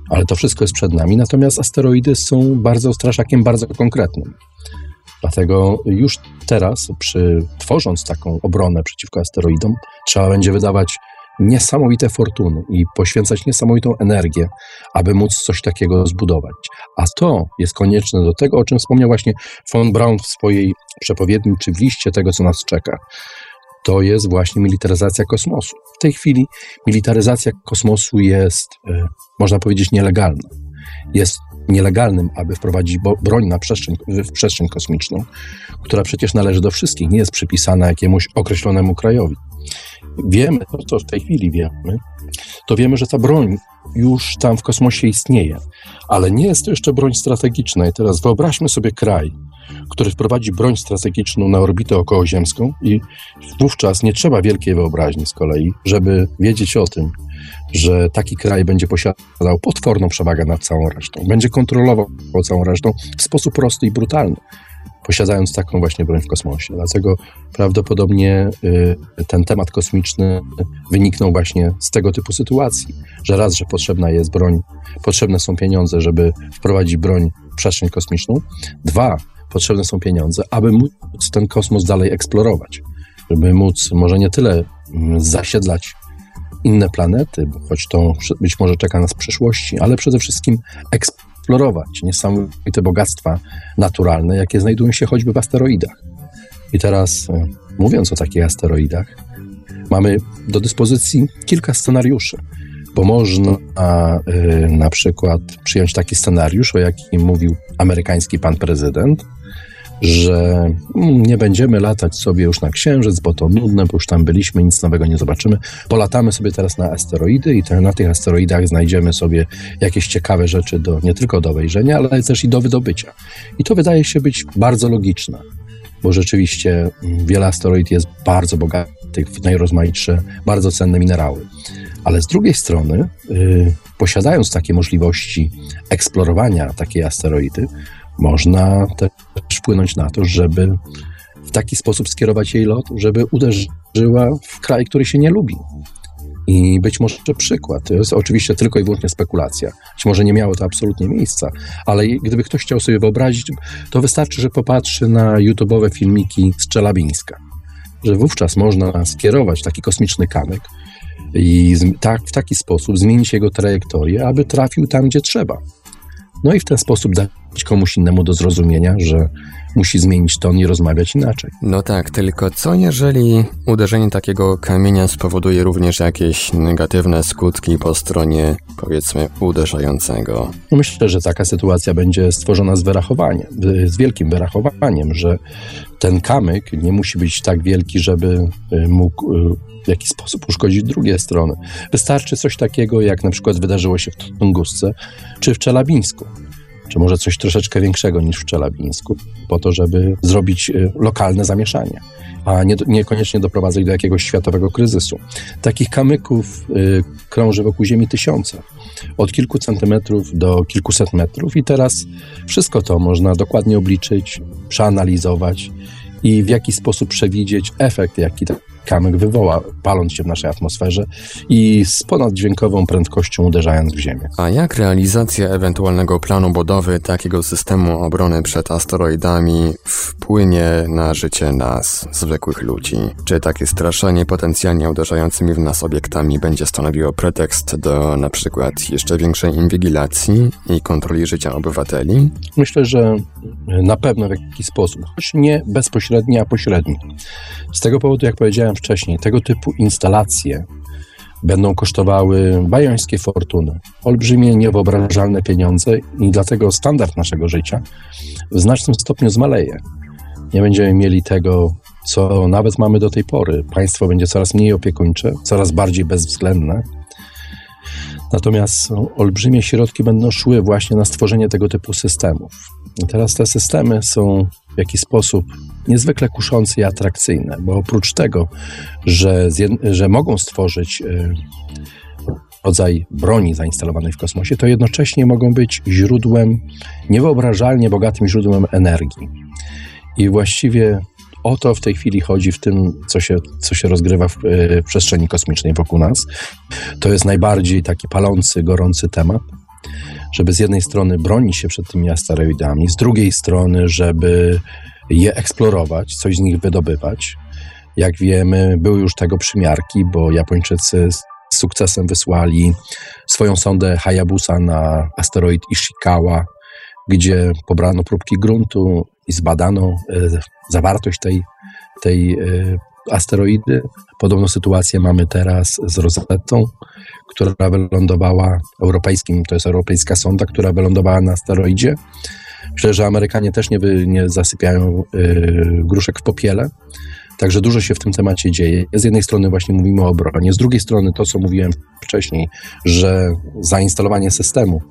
ale to wszystko jest przed nami. Natomiast asteroidy są bardzo straszakiem, bardzo konkretnym. Dlatego już teraz, przy, tworząc taką obronę przeciwko asteroidom, trzeba będzie wydawać niesamowite fortuny i poświęcać niesamowitą energię, aby móc coś takiego zbudować. A to jest konieczne do tego, o czym wspomniał właśnie von Braun w swojej przepowiedni, czy w liście tego, co nas czeka. To jest właśnie militaryzacja kosmosu. W tej chwili militaryzacja kosmosu jest, e, można powiedzieć, nielegalna. Jest nielegalnym, aby wprowadzić broń na przestrzeń, w przestrzeń kosmiczną, która przecież należy do wszystkich, nie jest przypisana jakiemuś określonemu krajowi wiemy, to co w tej chwili wiemy, to wiemy, że ta broń już tam w kosmosie istnieje, ale nie jest to jeszcze broń strategiczna. I teraz wyobraźmy sobie kraj, który wprowadzi broń strategiczną na orbitę okołoziemską i wówczas nie trzeba wielkiej wyobraźni z kolei, żeby wiedzieć o tym, że taki kraj będzie posiadał potworną przewagę nad całą resztą, będzie kontrolował całą resztą w sposób prosty i brutalny posiadając taką właśnie broń w kosmosie. Dlatego prawdopodobnie y, ten temat kosmiczny wyniknął właśnie z tego typu sytuacji, że raz, że potrzebna jest broń, potrzebne są pieniądze, żeby wprowadzić broń w przestrzeń kosmiczną, dwa, potrzebne są pieniądze, aby móc ten kosmos dalej eksplorować, żeby móc może nie tyle mm, zasiedlać inne planety, choć to być może czeka nas w przyszłości, ale przede wszystkim eksplorować eksplorować niesamowite bogactwa naturalne, jakie znajdują się choćby w asteroidach. I teraz, e, mówiąc o takich asteroidach, mamy do dyspozycji kilka scenariuszy, bo można y, na przykład przyjąć taki scenariusz, o jakim mówił amerykański pan prezydent, że nie będziemy latać sobie już na Księżyc, bo to nudne, bo już tam byliśmy, nic nowego nie zobaczymy. Polatamy sobie teraz na asteroidy i te, na tych asteroidach znajdziemy sobie jakieś ciekawe rzeczy do, nie tylko do wejrzenia, ale też i do wydobycia. I to wydaje się być bardzo logiczne, bo rzeczywiście mm, wiele asteroid jest bardzo bogatych w najrozmaitsze, bardzo cenne minerały. Ale z drugiej strony, yy, posiadając takie możliwości eksplorowania takiej asteroidy, można też wpłynąć na to, żeby w taki sposób skierować jej lot, żeby uderzyła w kraj, który się nie lubi. I być może przykład, to jest oczywiście tylko i wyłącznie spekulacja. Być może nie miało to absolutnie miejsca, ale gdyby ktoś chciał sobie wyobrazić, to wystarczy, że popatrzy na YouTube'owe filmiki z Czelabińska, że wówczas można skierować taki kosmiczny kamyk i tak, w taki sposób zmienić jego trajektorię, aby trafił tam, gdzie trzeba. No i w ten sposób dać komuś innemu do zrozumienia, że musi zmienić ton i rozmawiać inaczej. No tak, tylko co jeżeli uderzenie takiego kamienia spowoduje również jakieś negatywne skutki po stronie, powiedzmy, uderzającego? No myślę, że taka sytuacja będzie stworzona z wyrachowaniem, z wielkim wyrachowaniem, że ten kamyk nie musi być tak wielki, żeby y, mógł y, w jakiś sposób uszkodzić drugie strony. Wystarczy coś takiego, jak na przykład wydarzyło się w Tungusce czy w Czelabińsku czy może coś troszeczkę większego niż w Czelabińsku, po to, żeby zrobić y, lokalne zamieszanie, a nie, niekoniecznie doprowadzać do jakiegoś światowego kryzysu. Takich kamyków y, krąży wokół Ziemi tysiące, od kilku centymetrów do kilkuset metrów i teraz wszystko to można dokładnie obliczyć, przeanalizować i w jakiś sposób przewidzieć efekt, jaki kamyk wywoła, paląc się w naszej atmosferze i z ponaddźwiękową prędkością uderzając w Ziemię. A jak realizacja ewentualnego planu budowy takiego systemu obrony przed asteroidami wpłynie na życie nas, zwykłych ludzi? Czy takie straszenie potencjalnie uderzającymi w nas obiektami będzie stanowiło pretekst do na przykład jeszcze większej inwigilacji i kontroli życia obywateli? Myślę, że na pewno w jakiś sposób, choć nie bezpośredni, a pośredni. Z tego powodu, jak powiedziałem wcześniej, tego typu instalacje będą kosztowały bajońskie fortuny, olbrzymie, niewyobrażalne pieniądze i dlatego standard naszego życia w znacznym stopniu zmaleje. Nie będziemy mieli tego, co nawet mamy do tej pory. Państwo będzie coraz mniej opiekuńcze, coraz bardziej bezwzględne Natomiast olbrzymie środki będą szły właśnie na stworzenie tego typu systemów. I teraz te systemy są w jakiś sposób niezwykle kuszące i atrakcyjne, bo oprócz tego, że, że mogą stworzyć e, rodzaj broni zainstalowanej w kosmosie, to jednocześnie mogą być źródłem, niewyobrażalnie bogatym źródłem energii. I właściwie o to w tej chwili chodzi w tym, co się, co się rozgrywa w, w przestrzeni kosmicznej wokół nas. To jest najbardziej taki palący, gorący temat żeby z jednej strony bronić się przed tymi asteroidami, z drugiej strony, żeby je eksplorować, coś z nich wydobywać. Jak wiemy, były już tego przymiarki, bo Japończycy z sukcesem wysłali swoją sondę Hayabusa na asteroid Ishikawa, gdzie pobrano próbki gruntu i zbadano e, zawartość tej, tej e, asteroidy. Podobną sytuację mamy teraz z Rosettą, która wylądowała europejskim, to jest europejska sonda, która wylądowała na asteroidzie. Myślę, że Amerykanie też nie, nie zasypiają y, gruszek w popiele. Także dużo się w tym temacie dzieje. Z jednej strony właśnie mówimy o obronie, z drugiej strony to, co mówiłem wcześniej, że zainstalowanie systemu,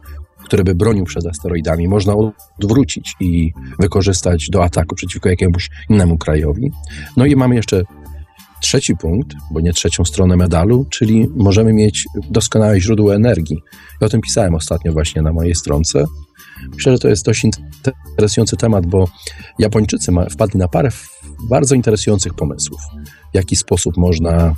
który by bronił przed asteroidami, można odwrócić i wykorzystać do ataku przeciwko jakiemuś innemu krajowi. No i mamy jeszcze trzeci punkt, bo nie trzecią stronę medalu, czyli możemy mieć doskonałe źródło energii. I o tym pisałem ostatnio właśnie na mojej stronce. Myślę, że to jest dość interesujący temat, bo Japończycy wpadli na parę bardzo interesujących pomysłów. W jaki sposób można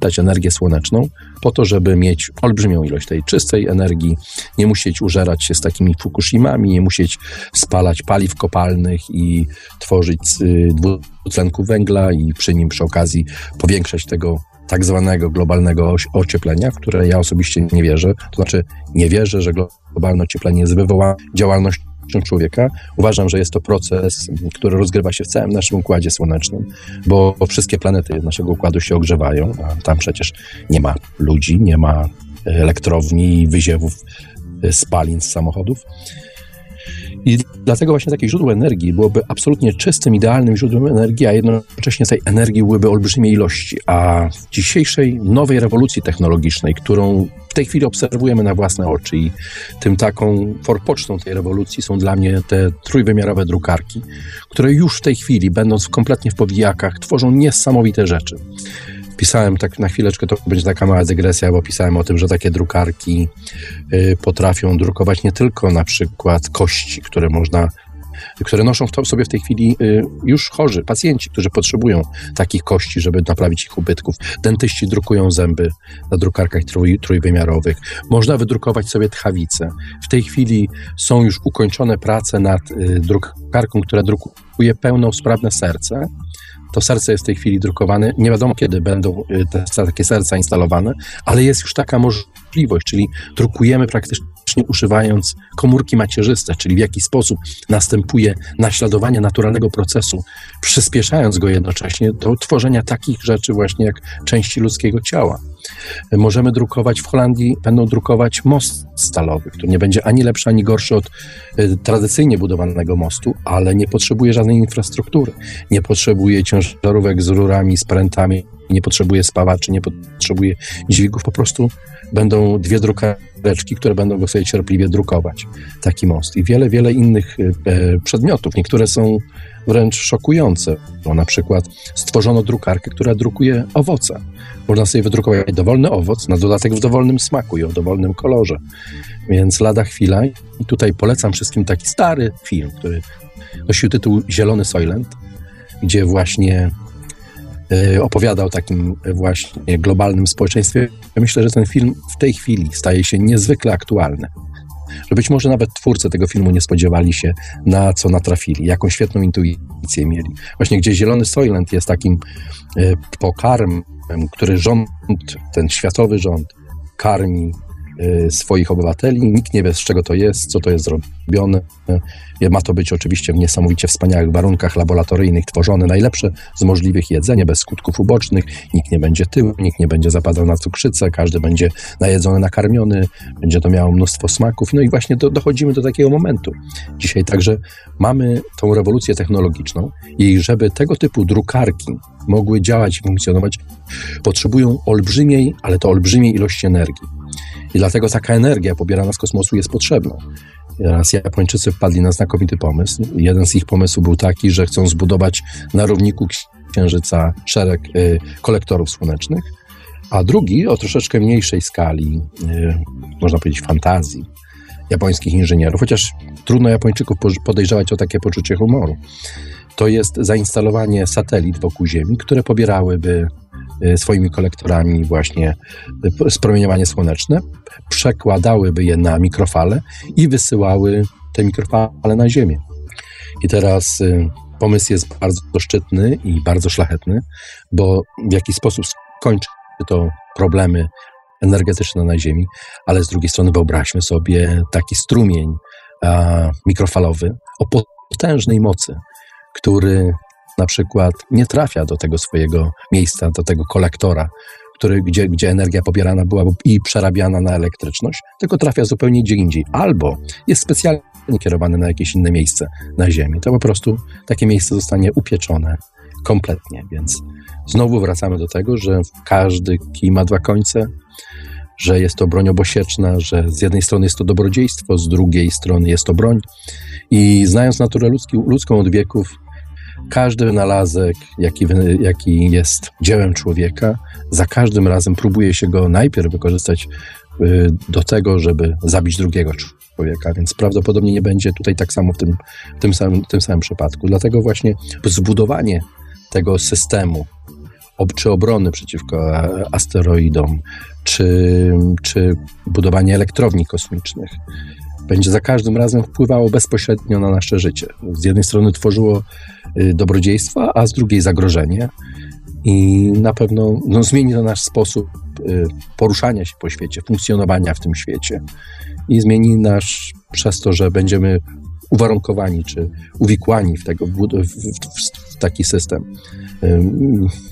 dać energię słoneczną, po to, żeby mieć olbrzymią ilość tej czystej energii, nie musieć użerać się z takimi Fukushimami, nie musieć spalać paliw kopalnych i tworzyć y, dwutlenku węgla i przy nim przy okazji powiększać tego tak zwanego globalnego ocieplenia, w które ja osobiście nie wierzę. To znaczy nie wierzę, że globalne ocieplenie jest wywołane działalnością człowieka. Uważam, że jest to proces, który rozgrywa się w całym naszym układzie słonecznym, bo wszystkie planety naszego układu się ogrzewają, a tam przecież nie ma ludzi, nie ma elektrowni, wyziewów spalin z samochodów. I dlatego właśnie takie źródło energii byłoby absolutnie czystym, idealnym źródłem energii, a jednocześnie tej energii byłyby olbrzymie ilości. A w dzisiejszej nowej rewolucji technologicznej, którą w tej chwili obserwujemy na własne oczy i tym taką forpocztą tej rewolucji są dla mnie te trójwymiarowe drukarki, które już w tej chwili, będąc kompletnie w powijakach, tworzą niesamowite rzeczy. Pisałem tak na chwileczkę, to będzie taka mała dygresja, bo pisałem o tym, że takie drukarki y, potrafią drukować nie tylko na przykład kości, które można które noszą w sobie w tej chwili y, już chorzy, pacjenci, którzy potrzebują takich kości, żeby naprawić ich ubytków. Dentyści drukują zęby na drukarkach trój, trójwymiarowych. Można wydrukować sobie tchawice. W tej chwili są już ukończone prace nad y, drukarką, która drukuje pełnosprawne serce to serce jest w tej chwili drukowane. Nie wiadomo, kiedy będą y, te, takie serca instalowane, ale jest już taka możliwość, czyli drukujemy praktycznie używając komórki macierzyste, czyli w jaki sposób następuje naśladowanie naturalnego procesu, przyspieszając go jednocześnie do tworzenia takich rzeczy właśnie jak części ludzkiego ciała. Możemy drukować w Holandii, będą drukować most stalowy, który nie będzie ani lepszy, ani gorszy od y, tradycyjnie budowanego mostu, ale nie potrzebuje żadnej infrastruktury. Nie potrzebuje ciężarówek z rurami, z prętami, nie potrzebuje spawaczy, nie potrzebuje dźwigów, po prostu będą dwie drukareczki, które będą go sobie cierpliwie drukować. Taki most. I wiele, wiele innych e, przedmiotów. Niektóre są wręcz szokujące, bo na przykład stworzono drukarkę, która drukuje owoce. Można sobie wydrukować dowolny owoc, na dodatek w dowolnym smaku i o dowolnym kolorze. Więc lada chwila i tutaj polecam wszystkim taki stary film, który nosił tytuł Zielony Soylent, gdzie właśnie opowiada o takim właśnie globalnym społeczeństwie. Myślę, że ten film w tej chwili staje się niezwykle aktualny. Że być może nawet twórcy tego filmu nie spodziewali się, na co natrafili, jaką świetną intuicję mieli. Właśnie gdzie Zielony Soylent jest takim e, pokarmem, który rząd, ten światowy rząd karmi e, swoich obywateli. Nikt nie wie, z czego to jest, co to jest zrobione. Ma to być oczywiście w niesamowicie wspaniałych warunkach laboratoryjnych tworzone, najlepsze z możliwych jedzenie, bez skutków ubocznych. Nikt nie będzie tył, nikt nie będzie zapadał na cukrzycę, każdy będzie najedzony, nakarmiony, będzie to miało mnóstwo smaków. No i właśnie do, dochodzimy do takiego momentu. Dzisiaj także mamy tą rewolucję technologiczną i żeby tego typu drukarki mogły działać i funkcjonować, potrzebują olbrzymiej, ale to olbrzymiej ilości energii. I dlatego taka energia pobierana z kosmosu jest potrzebna. Raz Japończycy wpadli na znakomity pomysł. Jeden z ich pomysłów był taki, że chcą zbudować na równiku Księżyca szereg y, kolektorów słonecznych, a drugi o troszeczkę mniejszej skali, y, można powiedzieć fantazji japońskich inżynierów, chociaż trudno Japończyków podejrzewać o takie poczucie humoru. To jest zainstalowanie satelit wokół Ziemi, które pobierałyby y, swoimi kolektorami właśnie spromieniowanie słoneczne, przekładałyby je na mikrofale i wysyłały te mikrofale na Ziemię. I teraz pomysł jest bardzo szczytny i bardzo szlachetny, bo w jaki sposób skończy to problemy energetyczne na Ziemi, ale z drugiej strony wyobraźmy sobie taki strumień a, mikrofalowy o potężnej mocy, który na przykład nie trafia do tego swojego miejsca, do tego kolektora, który, gdzie, gdzie energia pobierana była i przerabiana na elektryczność, tylko trafia zupełnie gdzie indziej. Albo jest specjalnie kierowany na jakieś inne miejsce na Ziemi. To po prostu takie miejsce zostanie upieczone kompletnie. Więc znowu wracamy do tego, że każdy kij ma dwa końce, że jest to broń obosieczna, że z jednej strony jest to dobrodziejstwo, z drugiej strony jest to broń. I znając naturę ludzki, ludzką od wieków, każdy wynalazek, jaki, jaki jest dziełem człowieka, za każdym razem próbuje się go najpierw wykorzystać y, do tego, żeby zabić drugiego człowieka, więc prawdopodobnie nie będzie tutaj tak samo w tym, w tym, samym, tym samym przypadku. Dlatego właśnie zbudowanie tego systemu, czy obrony przeciwko asteroidom, czy, czy budowanie elektrowni kosmicznych, będzie za każdym razem wpływało bezpośrednio na nasze życie. Z jednej strony tworzyło y, dobrodziejstwa, a z drugiej zagrożenie. I na pewno no, zmieni to nasz sposób y, poruszania się po świecie, funkcjonowania w tym świecie. I zmieni nasz przez to, że będziemy uwarunkowani czy uwikłani w, tego, w, w, w taki system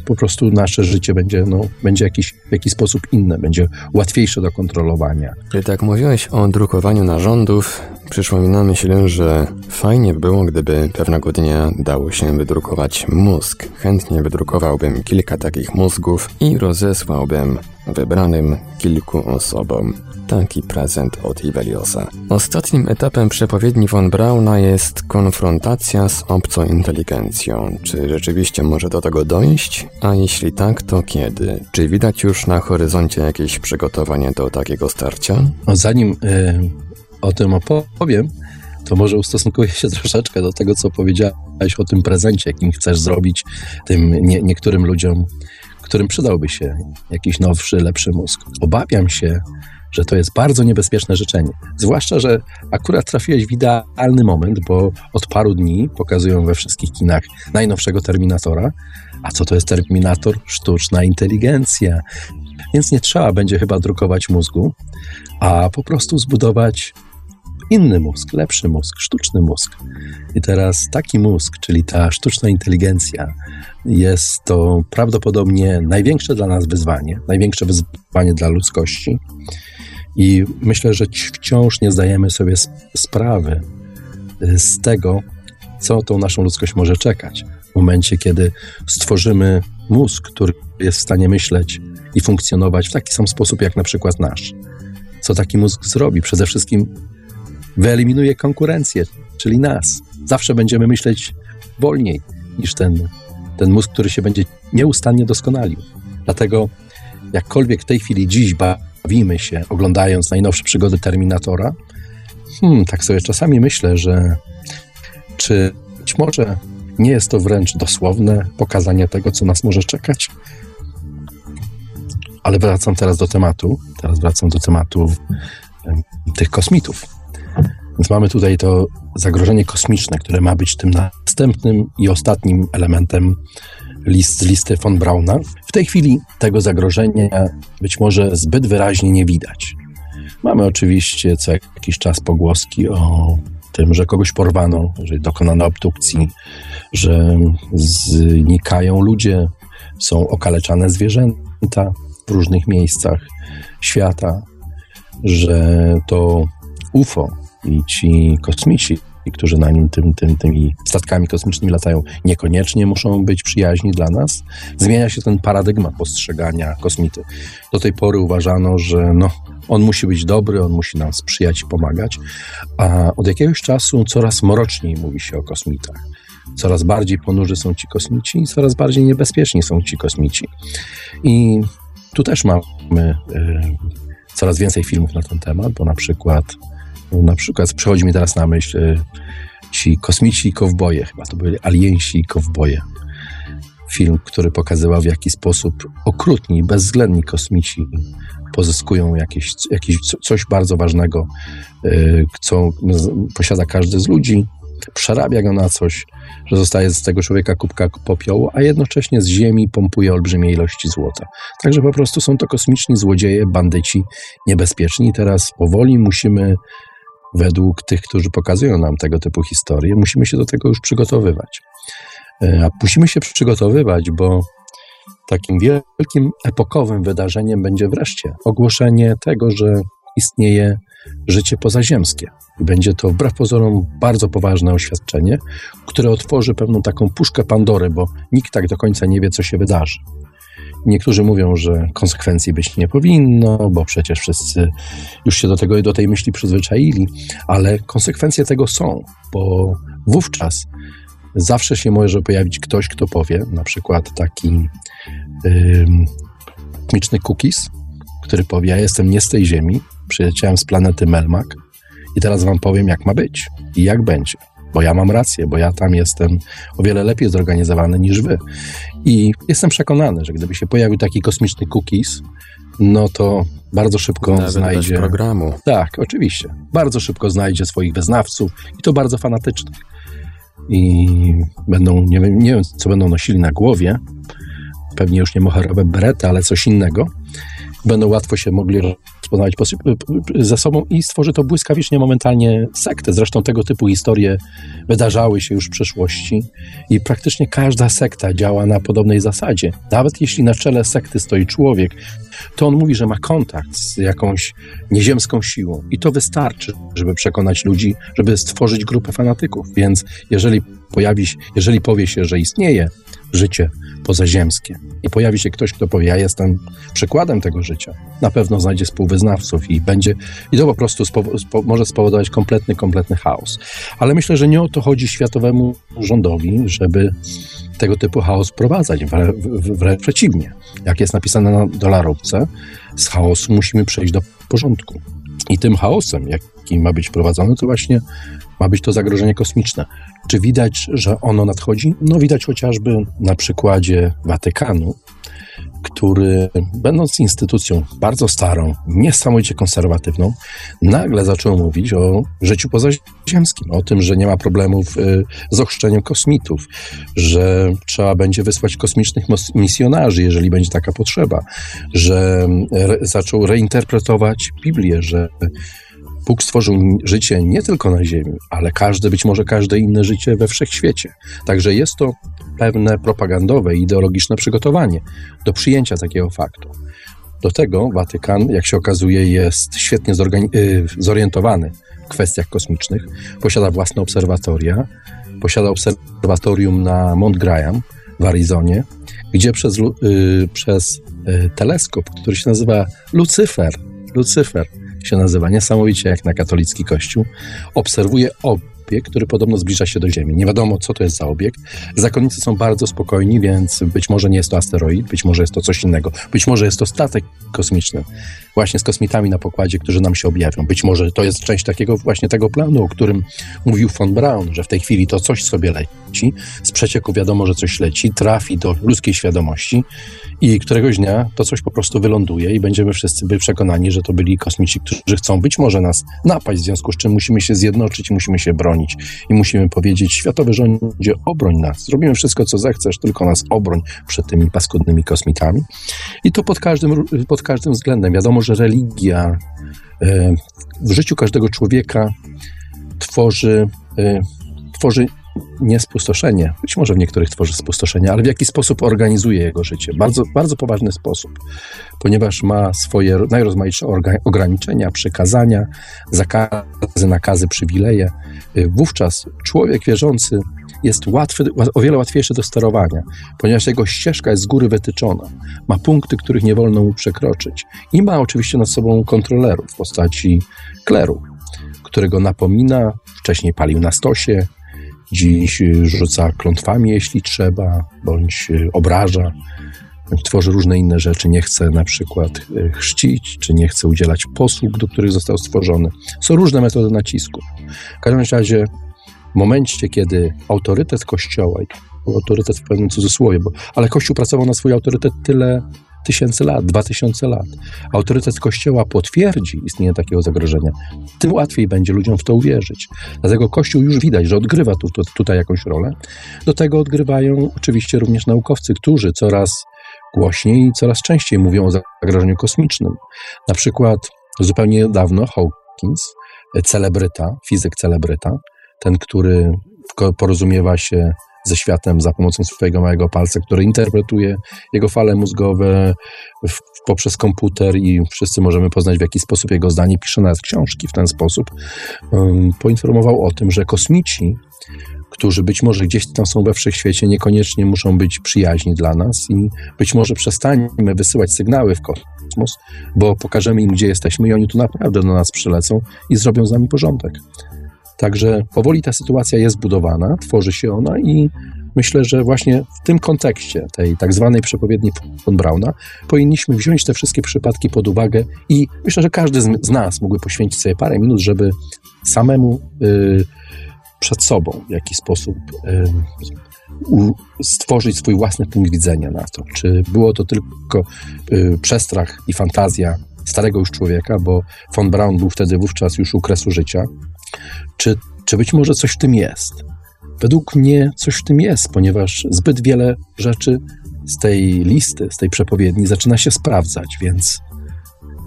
po prostu nasze życie będzie, no, będzie jakiś, w jakiś sposób inne, będzie łatwiejsze do kontrolowania. Tak mówiłeś o drukowaniu narządów, przyszło mi na myśl, że fajnie by było, gdyby pewnego dnia dało się wydrukować mózg. Chętnie wydrukowałbym kilka takich mózgów i rozesłałbym wybranym kilku osobom taki prezent od Iveliosa. Ostatnim etapem przepowiedni von Brauna jest konfrontacja z obcą inteligencją. Czy rzeczywiście może do tego dojść? A jeśli tak, to kiedy? Czy widać już na horyzoncie jakieś przygotowanie do takiego starcia? No, zanim y, o tym opowiem, to może ustosunkuję się troszeczkę do tego, co powiedziałeś o tym prezencie, jakim chcesz zrobić tym nie, niektórym ludziom, którym przydałby się jakiś nowszy, lepszy mózg. Obawiam się, że to jest bardzo niebezpieczne życzenie. Zwłaszcza, że akurat trafiłeś w idealny moment, bo od paru dni pokazują we wszystkich kinach najnowszego Terminatora. A co to jest Terminator? Sztuczna inteligencja. Więc nie trzeba będzie chyba drukować mózgu, a po prostu zbudować inny mózg, lepszy mózg, sztuczny mózg. I teraz taki mózg, czyli ta sztuczna inteligencja, jest to prawdopodobnie największe dla nas wyzwanie, największe wyzwanie dla ludzkości. I myślę, że wciąż nie zdajemy sobie sprawy y, z tego, co tą naszą ludzkość może czekać. W momencie, kiedy stworzymy mózg, który jest w stanie myśleć i funkcjonować w taki sam sposób, jak na przykład nasz. Co taki mózg zrobi? Przede wszystkim wyeliminuje konkurencję, czyli nas. Zawsze będziemy myśleć wolniej niż ten, ten mózg, który się będzie nieustannie doskonalił. Dlatego jakkolwiek w tej chwili dziś bawimy się, oglądając najnowsze przygody Terminatora, hmm, tak sobie czasami myślę, że czy być może nie jest to wręcz dosłowne pokazanie tego, co nas może czekać? Ale wracam teraz do tematu. Teraz wracam do tematu tych kosmitów. Więc mamy tutaj to zagrożenie kosmiczne, które ma być tym następnym i ostatnim elementem list, z listy von Brauna. W tej chwili tego zagrożenia być może zbyt wyraźnie nie widać. Mamy oczywiście co jakiś czas pogłoski o tym, że kogoś porwano, że dokonano obdukcji, że znikają ludzie, są okaleczane zwierzęta w różnych miejscach świata, że to UFO i ci kosmici którzy na nim tym, tym, tymi statkami kosmicznymi latają, niekoniecznie muszą być przyjaźni dla nas. Zmienia się ten paradygmat postrzegania kosmity. Do tej pory uważano, że no, on musi być dobry, on musi nam sprzyjać i pomagać, a od jakiegoś czasu coraz mroczniej mówi się o kosmitach. Coraz bardziej ponurzy są ci kosmici coraz bardziej niebezpieczni są ci kosmici. I tu też mamy y, coraz więcej filmów na ten temat, bo na przykład, na przykład przychodzi mi teraz na myśl y, ci kosmici kowboje, chyba to byli aliensi i kowboje. Film, który pokazywał w jaki sposób okrutni, bezwzględni kosmici pozyskują jakieś, jakieś coś bardzo ważnego, y, co posiada każdy z ludzi, przerabia go na coś, że zostaje z tego człowieka kubka popiołu, a jednocześnie z ziemi pompuje olbrzymie ilości złota. Także po prostu są to kosmiczni złodzieje, bandyci, niebezpieczni. Teraz powoli musimy, według tych, którzy pokazują nam tego typu historie, musimy się do tego już przygotowywać. E, a musimy się przygotowywać, bo takim wielkim, epokowym wydarzeniem będzie wreszcie ogłoszenie tego, że istnieje życie pozaziemskie. Będzie to wbrew pozorom bardzo poważne oświadczenie, które otworzy pewną taką puszkę Pandory, bo nikt tak do końca nie wie, co się wydarzy. Niektórzy mówią, że konsekwencji być nie powinno, bo przecież wszyscy już się do tego do tej myśli przyzwyczaili, ale konsekwencje tego są, bo wówczas zawsze się może pojawić ktoś, kto powie, na przykład taki yy, cookies, który powie: Ja jestem nie z tej Ziemi, przyleciałem z planety Melmak i teraz wam powiem, jak ma być i jak będzie. Bo ja mam rację, bo ja tam jestem o wiele lepiej zorganizowany niż wy. I jestem przekonany, że gdyby się pojawił taki kosmiczny cookies, no to bardzo szybko Nawet znajdzie. Bez programu. Tak, oczywiście. Bardzo szybko znajdzie swoich wyznawców i to bardzo fanatycznych. I będą, nie wiem, nie wiem co będą nosili na głowie, pewnie już nie moherowe berety, ale coś innego. Będą łatwo się mogli rozpoznawać ze sobą i stworzy to błyskawicznie, momentalnie sektę. Zresztą tego typu historie wydarzały się już w przeszłości i praktycznie każda sekta działa na podobnej zasadzie. Nawet jeśli na czele sekty stoi człowiek, to on mówi, że ma kontakt z jakąś nieziemską siłą i to wystarczy, żeby przekonać ludzi, żeby stworzyć grupę fanatyków. Więc jeżeli pojawi się, jeżeli powie się, że istnieje życie pozaziemskie i pojawi się ktoś, kto powie, ja jestem przykładem tego życia, na pewno znajdzie współwyznawców i będzie, i to po prostu spo, spo, może spowodować kompletny, kompletny chaos. Ale myślę, że nie o to chodzi światowemu rządowi, żeby tego typu chaos wprowadzać, wręcz przeciwnie. Jak jest napisane na dolarowce, z chaosu musimy przejść do porządku. I tym chaosem, jaki ma być wprowadzony, to właśnie ma być to zagrożenie kosmiczne. Czy widać, że ono nadchodzi? No widać chociażby na przykładzie Watykanu, który, będąc instytucją bardzo starą, niesamowicie konserwatywną, nagle zaczął mówić o życiu pozaziemskim, o tym, że nie ma problemów y, z ochrzczeniem kosmitów, że trzeba będzie wysłać kosmicznych misjonarzy, jeżeli będzie taka potrzeba, że zaczął reinterpretować Biblię, że Bóg stworzył życie nie tylko na Ziemi, ale każde, być może każde inne życie we wszechświecie. Także jest to pewne propagandowe ideologiczne przygotowanie do przyjęcia takiego faktu. Do tego Watykan, jak się okazuje, jest świetnie y, zorientowany w kwestiach kosmicznych. Posiada własne obserwatoria, posiada obserwatorium na Mount Graham w Arizonie, gdzie przez, yy, przez yy, teleskop, który się nazywa Lucyfer, Lucyfer się nazywa niesamowicie jak na katolicki kościół, obserwuje obiekt, który podobno zbliża się do Ziemi. Nie wiadomo, co to jest za obiekt. Zakonnicy są bardzo spokojni, więc być może nie jest to asteroid, być może jest to coś innego, być może jest to statek kosmiczny, właśnie z kosmitami na pokładzie, którzy nam się objawią. Być może to jest część takiego właśnie tego planu, o którym mówił von Braun, że w tej chwili to coś sobie leci, z przecieku wiadomo, że coś leci, trafi do ludzkiej świadomości i któregoś dnia to coś po prostu wyląduje i będziemy wszyscy byli przekonani, że to byli kosmici, którzy chcą być może nas napaść, w związku z czym musimy się zjednoczyć, musimy się bronić i musimy powiedzieć, światowy rządzie, obroń nas, zrobimy wszystko, co zechcesz, tylko nas obroń przed tymi paskudnymi kosmitami. I to pod każdym, pod każdym względem. Wiadomo, że religia e, w życiu każdego człowieka tworzy, e, tworzy nie spustoszenie, być może w niektórych tworzy spustoszenie, ale w jaki sposób organizuje jego życie. Bardzo, bardzo poważny sposób, ponieważ ma swoje najrozmaitsze ograniczenia, przykazania, zakazy, nakazy, przywileje. Y, wówczas człowiek wierzący jest łatwy, o wiele łatwiejszy do sterowania, ponieważ jego ścieżka jest z góry wytyczona. Ma punkty, których nie wolno mu przekroczyć. I ma oczywiście nad sobą kontrolerów w postaci kleru, którego napomina, wcześniej palił na stosie, dziś rzuca klątwami, jeśli trzeba, bądź obraża, tworzy różne inne rzeczy, nie chce na przykład e, chrzcić, czy nie chce udzielać posług, do których został stworzony. Są różne metody nacisku. W każdym razie w momencie, kiedy autorytet Kościoła, autorytet w pewnym cudzysłowie, bo, ale Kościół pracował na swój autorytet tyle tysięcy lat, dwa tysiące lat, autorytet Kościoła potwierdzi istnienie takiego zagrożenia, tym łatwiej będzie ludziom w to uwierzyć. Dlatego Kościół już widać, że odgrywa tu, tu, tutaj jakąś rolę. Do tego odgrywają oczywiście również naukowcy, którzy coraz głośniej i coraz częściej mówią o zagrożeniu kosmicznym. Na przykład zupełnie niedawno Hawkins, celebryta, fizyk celebryta, ten, który porozumiewa się ze światem za pomocą swojego małego palca, który interpretuje jego fale mózgowe w, poprzez komputer i wszyscy możemy poznać w jaki sposób jego zdanie pisze nawet książki w ten sposób, um, poinformował o tym, że kosmici, którzy być może gdzieś tam są we wszechświecie, niekoniecznie muszą być przyjaźni dla nas i być może przestaniemy wysyłać sygnały w kosmos, bo pokażemy im, gdzie jesteśmy i oni tu naprawdę do nas przylecą i zrobią z nami porządek. Także powoli ta sytuacja jest budowana, tworzy się ona i myślę, że właśnie w tym kontekście tej tak zwanej przepowiedni von Brauna powinniśmy wziąć te wszystkie przypadki pod uwagę i myślę, że każdy z nas mógłby poświęcić sobie parę minut, żeby samemu y, przed sobą w jakiś sposób y, stworzyć swój własny punkt widzenia na to. Czy było to tylko y, przestrach i fantazja starego już człowieka, bo von Braun był wtedy wówczas już u kresu życia, czy, czy być może coś w tym jest? Według mnie coś w tym jest, ponieważ zbyt wiele rzeczy z tej listy, z tej przepowiedni zaczyna się sprawdzać, więc,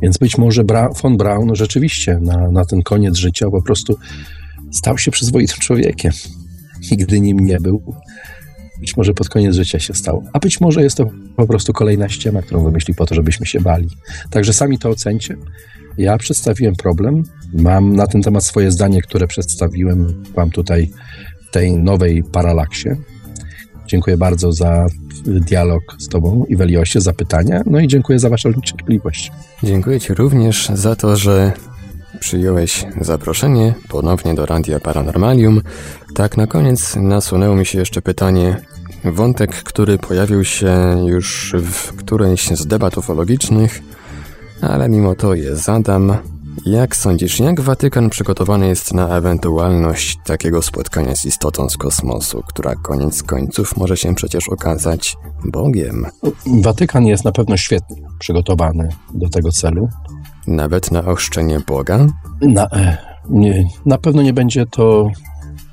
więc być może Bra von Braun rzeczywiście na, na ten koniec życia po prostu stał się przyzwoitym człowiekiem. Nigdy nim nie był. Być może pod koniec życia się stał. A być może jest to po prostu kolejna ściema, którą wymyśli po to, żebyśmy się bali. Także sami to ocencie. Ja przedstawiłem problem. Mam na ten temat swoje zdanie, które przedstawiłem Wam tutaj w tej nowej paralaksie. Dziękuję bardzo za dialog z Tobą i Weliosie, za pytania. No i dziękuję za Waszą cierpliwość. Dziękuję Ci również za to, że przyjąłeś zaproszenie ponownie do Radia Paranormalium. Tak, na koniec nasunęło mi się jeszcze pytanie, wątek, który pojawił się już w którejś z debat ufologicznych, ale mimo to je zadam. Jak sądzisz, jak Watykan przygotowany jest na ewentualność takiego spotkania z istotą z kosmosu, która koniec końców może się przecież okazać Bogiem? Watykan jest na pewno świetnie przygotowany do tego celu. Nawet na ochrzczenie Boga? Na, e, nie, na pewno nie będzie to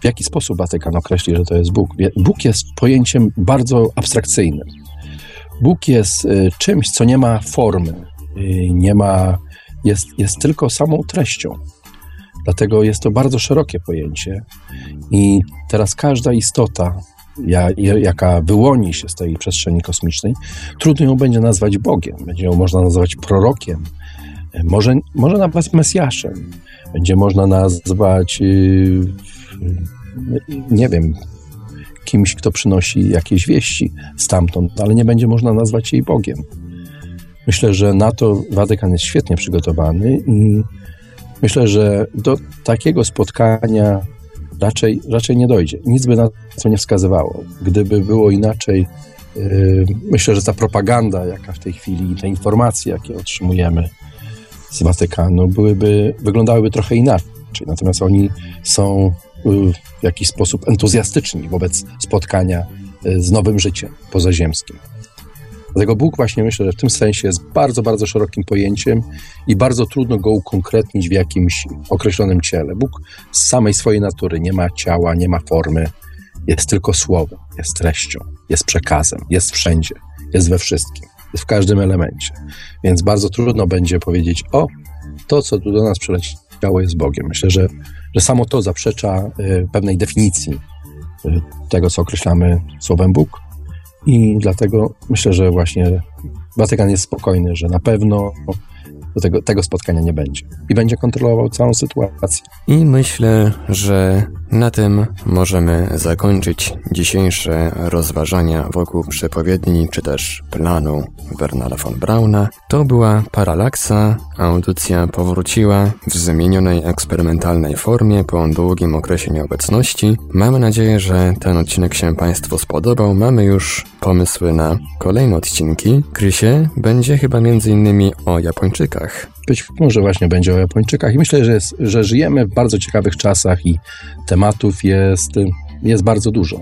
w jaki sposób Watykan określi, że to jest Bóg. Bóg jest pojęciem bardzo abstrakcyjnym. Bóg jest e, czymś, co nie ma formy, nie ma, jest, jest tylko samą treścią. Dlatego jest to bardzo szerokie pojęcie i teraz każda istota, jaka wyłoni się z tej przestrzeni kosmicznej, trudno ją będzie nazwać Bogiem, będzie ją można nazwać prorokiem, może, może nawet Mesjaszem, będzie można nazwać, y, nie wiem, kimś, kto przynosi jakieś wieści stamtąd, ale nie będzie można nazwać jej Bogiem. Myślę, że na to Watykan jest świetnie przygotowany i myślę, że do takiego spotkania raczej, raczej nie dojdzie. Nic by na to nie wskazywało. Gdyby było inaczej, yy, myślę, że ta propaganda, jaka w tej chwili, te informacje, jakie otrzymujemy z Watykanu, byłyby, wyglądałyby trochę inaczej. Natomiast oni są yy, w jakiś sposób entuzjastyczni wobec spotkania yy, z nowym życiem pozaziemskim. Dlatego Bóg właśnie myślę, że w tym sensie jest bardzo, bardzo szerokim pojęciem i bardzo trudno go ukonkretnić w jakimś określonym ciele. Bóg z samej swojej natury nie ma ciała, nie ma formy, jest tylko słowem, jest treścią, jest przekazem, jest wszędzie, jest we wszystkim, jest w każdym elemencie. Więc bardzo trudno będzie powiedzieć, o, to, co tu do nas przyleciało, jest Bogiem. Myślę, że, że samo to zaprzecza y, pewnej definicji tego, co określamy słowem Bóg. I dlatego myślę, że właśnie Watykan jest spokojny, że na pewno tego, tego spotkania nie będzie. I będzie kontrolował całą sytuację. I myślę, że na tym możemy zakończyć dzisiejsze rozważania wokół przepowiedni czy też planu Bernarda von Brauna. To była Paralaksa. Audycja powróciła w zmienionej eksperymentalnej formie po długim okresie nieobecności. Mamy nadzieję, że ten odcinek się Państwu spodobał. Mamy już pomysły na kolejne odcinki. Krysie będzie chyba innymi o Japończykach. Być może właśnie będzie o Japończykach i myślę, że, jest, że żyjemy w bardzo ciekawych czasach i tematów jest, jest bardzo dużo.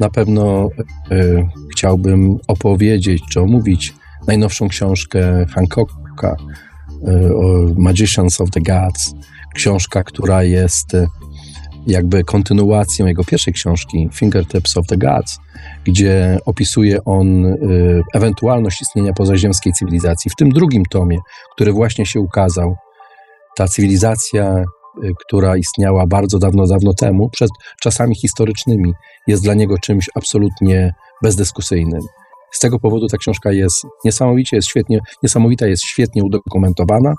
Na pewno y, chciałbym opowiedzieć czy omówić najnowszą książkę Hancocka y, Magicians of the Gods. Książka, która jest jakby kontynuacją jego pierwszej książki Fingertips of the Gods, gdzie opisuje on y, ewentualność istnienia pozaziemskiej cywilizacji. W tym drugim tomie, który właśnie się ukazał, ta cywilizacja, y, która istniała bardzo dawno, dawno temu, przed czasami historycznymi, jest dla niego czymś absolutnie bezdyskusyjnym. Z tego powodu ta książka jest niesamowicie, jest świetnie, niesamowita, jest świetnie udokumentowana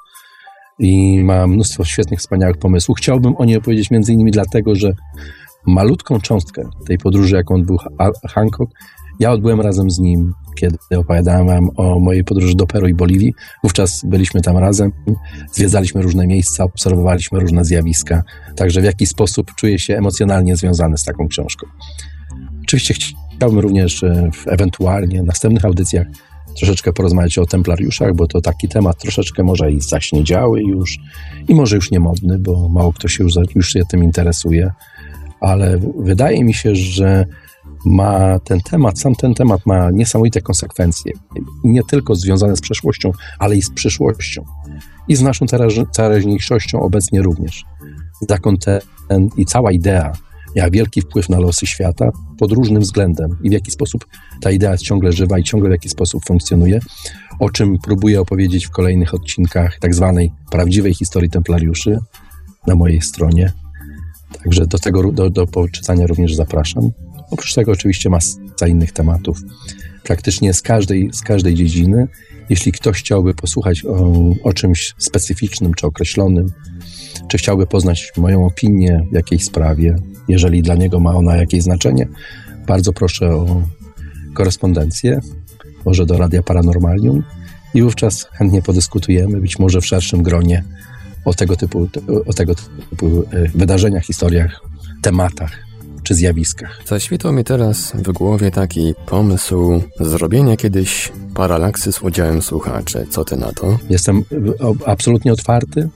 i ma mnóstwo świetnych, wspaniałych pomysłów. Chciałbym o niej opowiedzieć między innymi dlatego, że malutką cząstkę tej podróży, jaką on był Hancock, ja odbyłem razem z nim, kiedy opowiadałem wam o mojej podróży do Peru i Boliwii. Wówczas byliśmy tam razem, zwiedzaliśmy różne miejsca, obserwowaliśmy różne zjawiska, także w jakiś sposób czuję się emocjonalnie związany z taką książką. Oczywiście chciałbym również e, w ewentualnie następnych audycjach troszeczkę porozmawiać o templariuszach, bo to taki temat troszeczkę może i zaśniedziały już i może już niemodny, bo mało kto się już, już się tym interesuje, ale wydaje mi się, że ma ten temat, sam ten temat ma niesamowite konsekwencje. Nie tylko związane z przeszłością, ale i z przyszłością. I z naszą teraźniejszością obecnie również. Zakon ten i cała idea miała wielki wpływ na losy świata pod różnym względem i w jaki sposób ta idea ciągle żywa i ciągle w jaki sposób funkcjonuje, o czym próbuję opowiedzieć w kolejnych odcinkach tak zwanej prawdziwej historii templariuszy na mojej stronie. Także do tego do, do poczytania również zapraszam. Oprócz tego oczywiście masa innych tematów. Praktycznie z każdej, z każdej dziedziny. Jeśli ktoś chciałby posłuchać o, o czymś specyficznym czy określonym, czy chciałby poznać moją opinię w jakiejś sprawie, jeżeli dla niego ma ona jakieś znaczenie, bardzo proszę o korespondencję, może do Radia Paranormalium i wówczas chętnie podyskutujemy, być może w szerszym gronie o tego typu, o tego typu e, wydarzeniach, historiach, tematach czy zjawiskach. Zaświtał mi teraz w głowie taki pomysł zrobienia kiedyś paralaksy z udziałem słuchaczy. Co ty na to? Jestem absolutnie otwarty.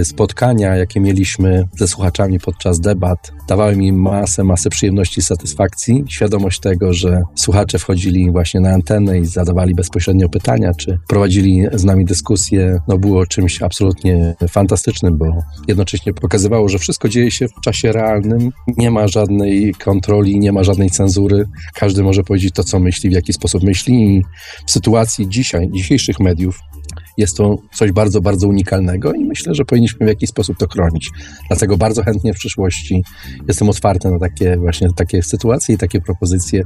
Y, spotkania, jakie mieliśmy ze słuchaczami podczas debat, dawały mi masę, masę przyjemności i satysfakcji. Świadomość tego, że słuchacze wchodzili właśnie na antenę i zadawali bezpośrednio pytania, czy prowadzili z nami dyskusję, no było czymś absolutnie fantastycznym, bo jednocześnie pokazywało, że wszystko dzieje się w czasie realnym, nie ma żadnej kontroli, nie ma żadnej cenzury. Każdy może powiedzieć to, co myśli, w jaki sposób myśli i w sytuacji dzisiaj, dzisiejszych mediów jest to coś bardzo, bardzo unikalnego i myślę, że powinniśmy w jakiś sposób to chronić. Dlatego bardzo chętnie w przyszłości jestem otwarty na takie właśnie takie sytuacje i takie propozycje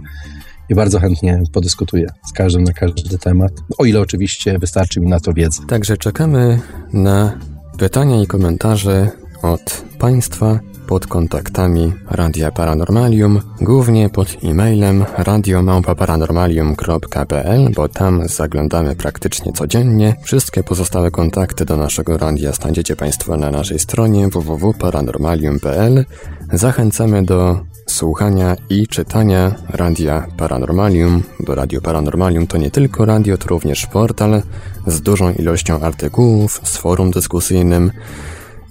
i bardzo chętnie podyskutuję z każdym na każdy temat, o ile oczywiście wystarczy mi na to wiedzy. Także czekamy na pytania i komentarze od Państwa pod kontaktami Radia Paranormalium, głównie pod e-mailem radiomałpa-paranormalium.pl, bo tam zaglądamy praktycznie codziennie. Wszystkie pozostałe kontakty do naszego radia znajdziecie Państwo na naszej stronie www.paranormalium.pl. Zachęcamy do słuchania i czytania Radia Paranormalium, bo Radio Paranormalium to nie tylko radio, to również portal z dużą ilością artykułów, z forum dyskusyjnym,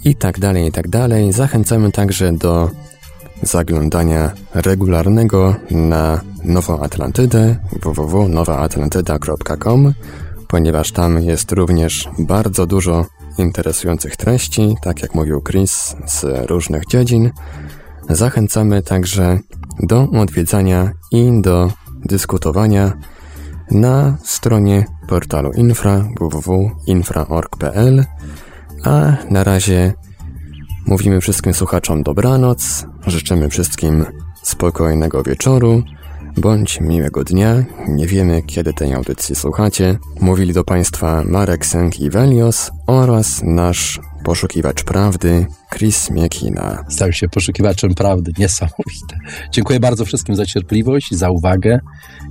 i tak dalej, i tak dalej. Zachęcamy także do zaglądania regularnego na Nową Atlantydę www.nowaatlantyda.com ponieważ tam jest również bardzo dużo interesujących treści, tak jak mówił Chris, z różnych dziedzin. Zachęcamy także do odwiedzania i do dyskutowania na stronie portalu infra www.infra.org.pl a na razie mówimy wszystkim słuchaczom dobranoc, życzymy wszystkim spokojnego wieczoru bądź miłego dnia. Nie wiemy, kiedy tej audycji słuchacie. Mówili do Państwa Marek Sęk-Iwelios oraz nasz poszukiwacz prawdy Chris Miekina. Stał się poszukiwaczem prawdy. Niesamowite. Dziękuję bardzo wszystkim za cierpliwość, za uwagę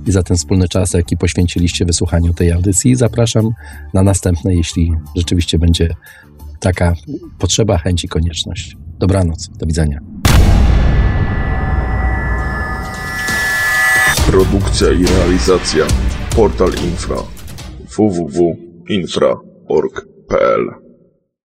i za ten wspólny czas, jaki poświęciliście wysłuchaniu tej audycji. Zapraszam na następne, jeśli rzeczywiście będzie taka potrzeba, chęć i konieczność. Dobranoc. Do widzenia. Produkcja i realizacja Portal Infra www.infra.org.pl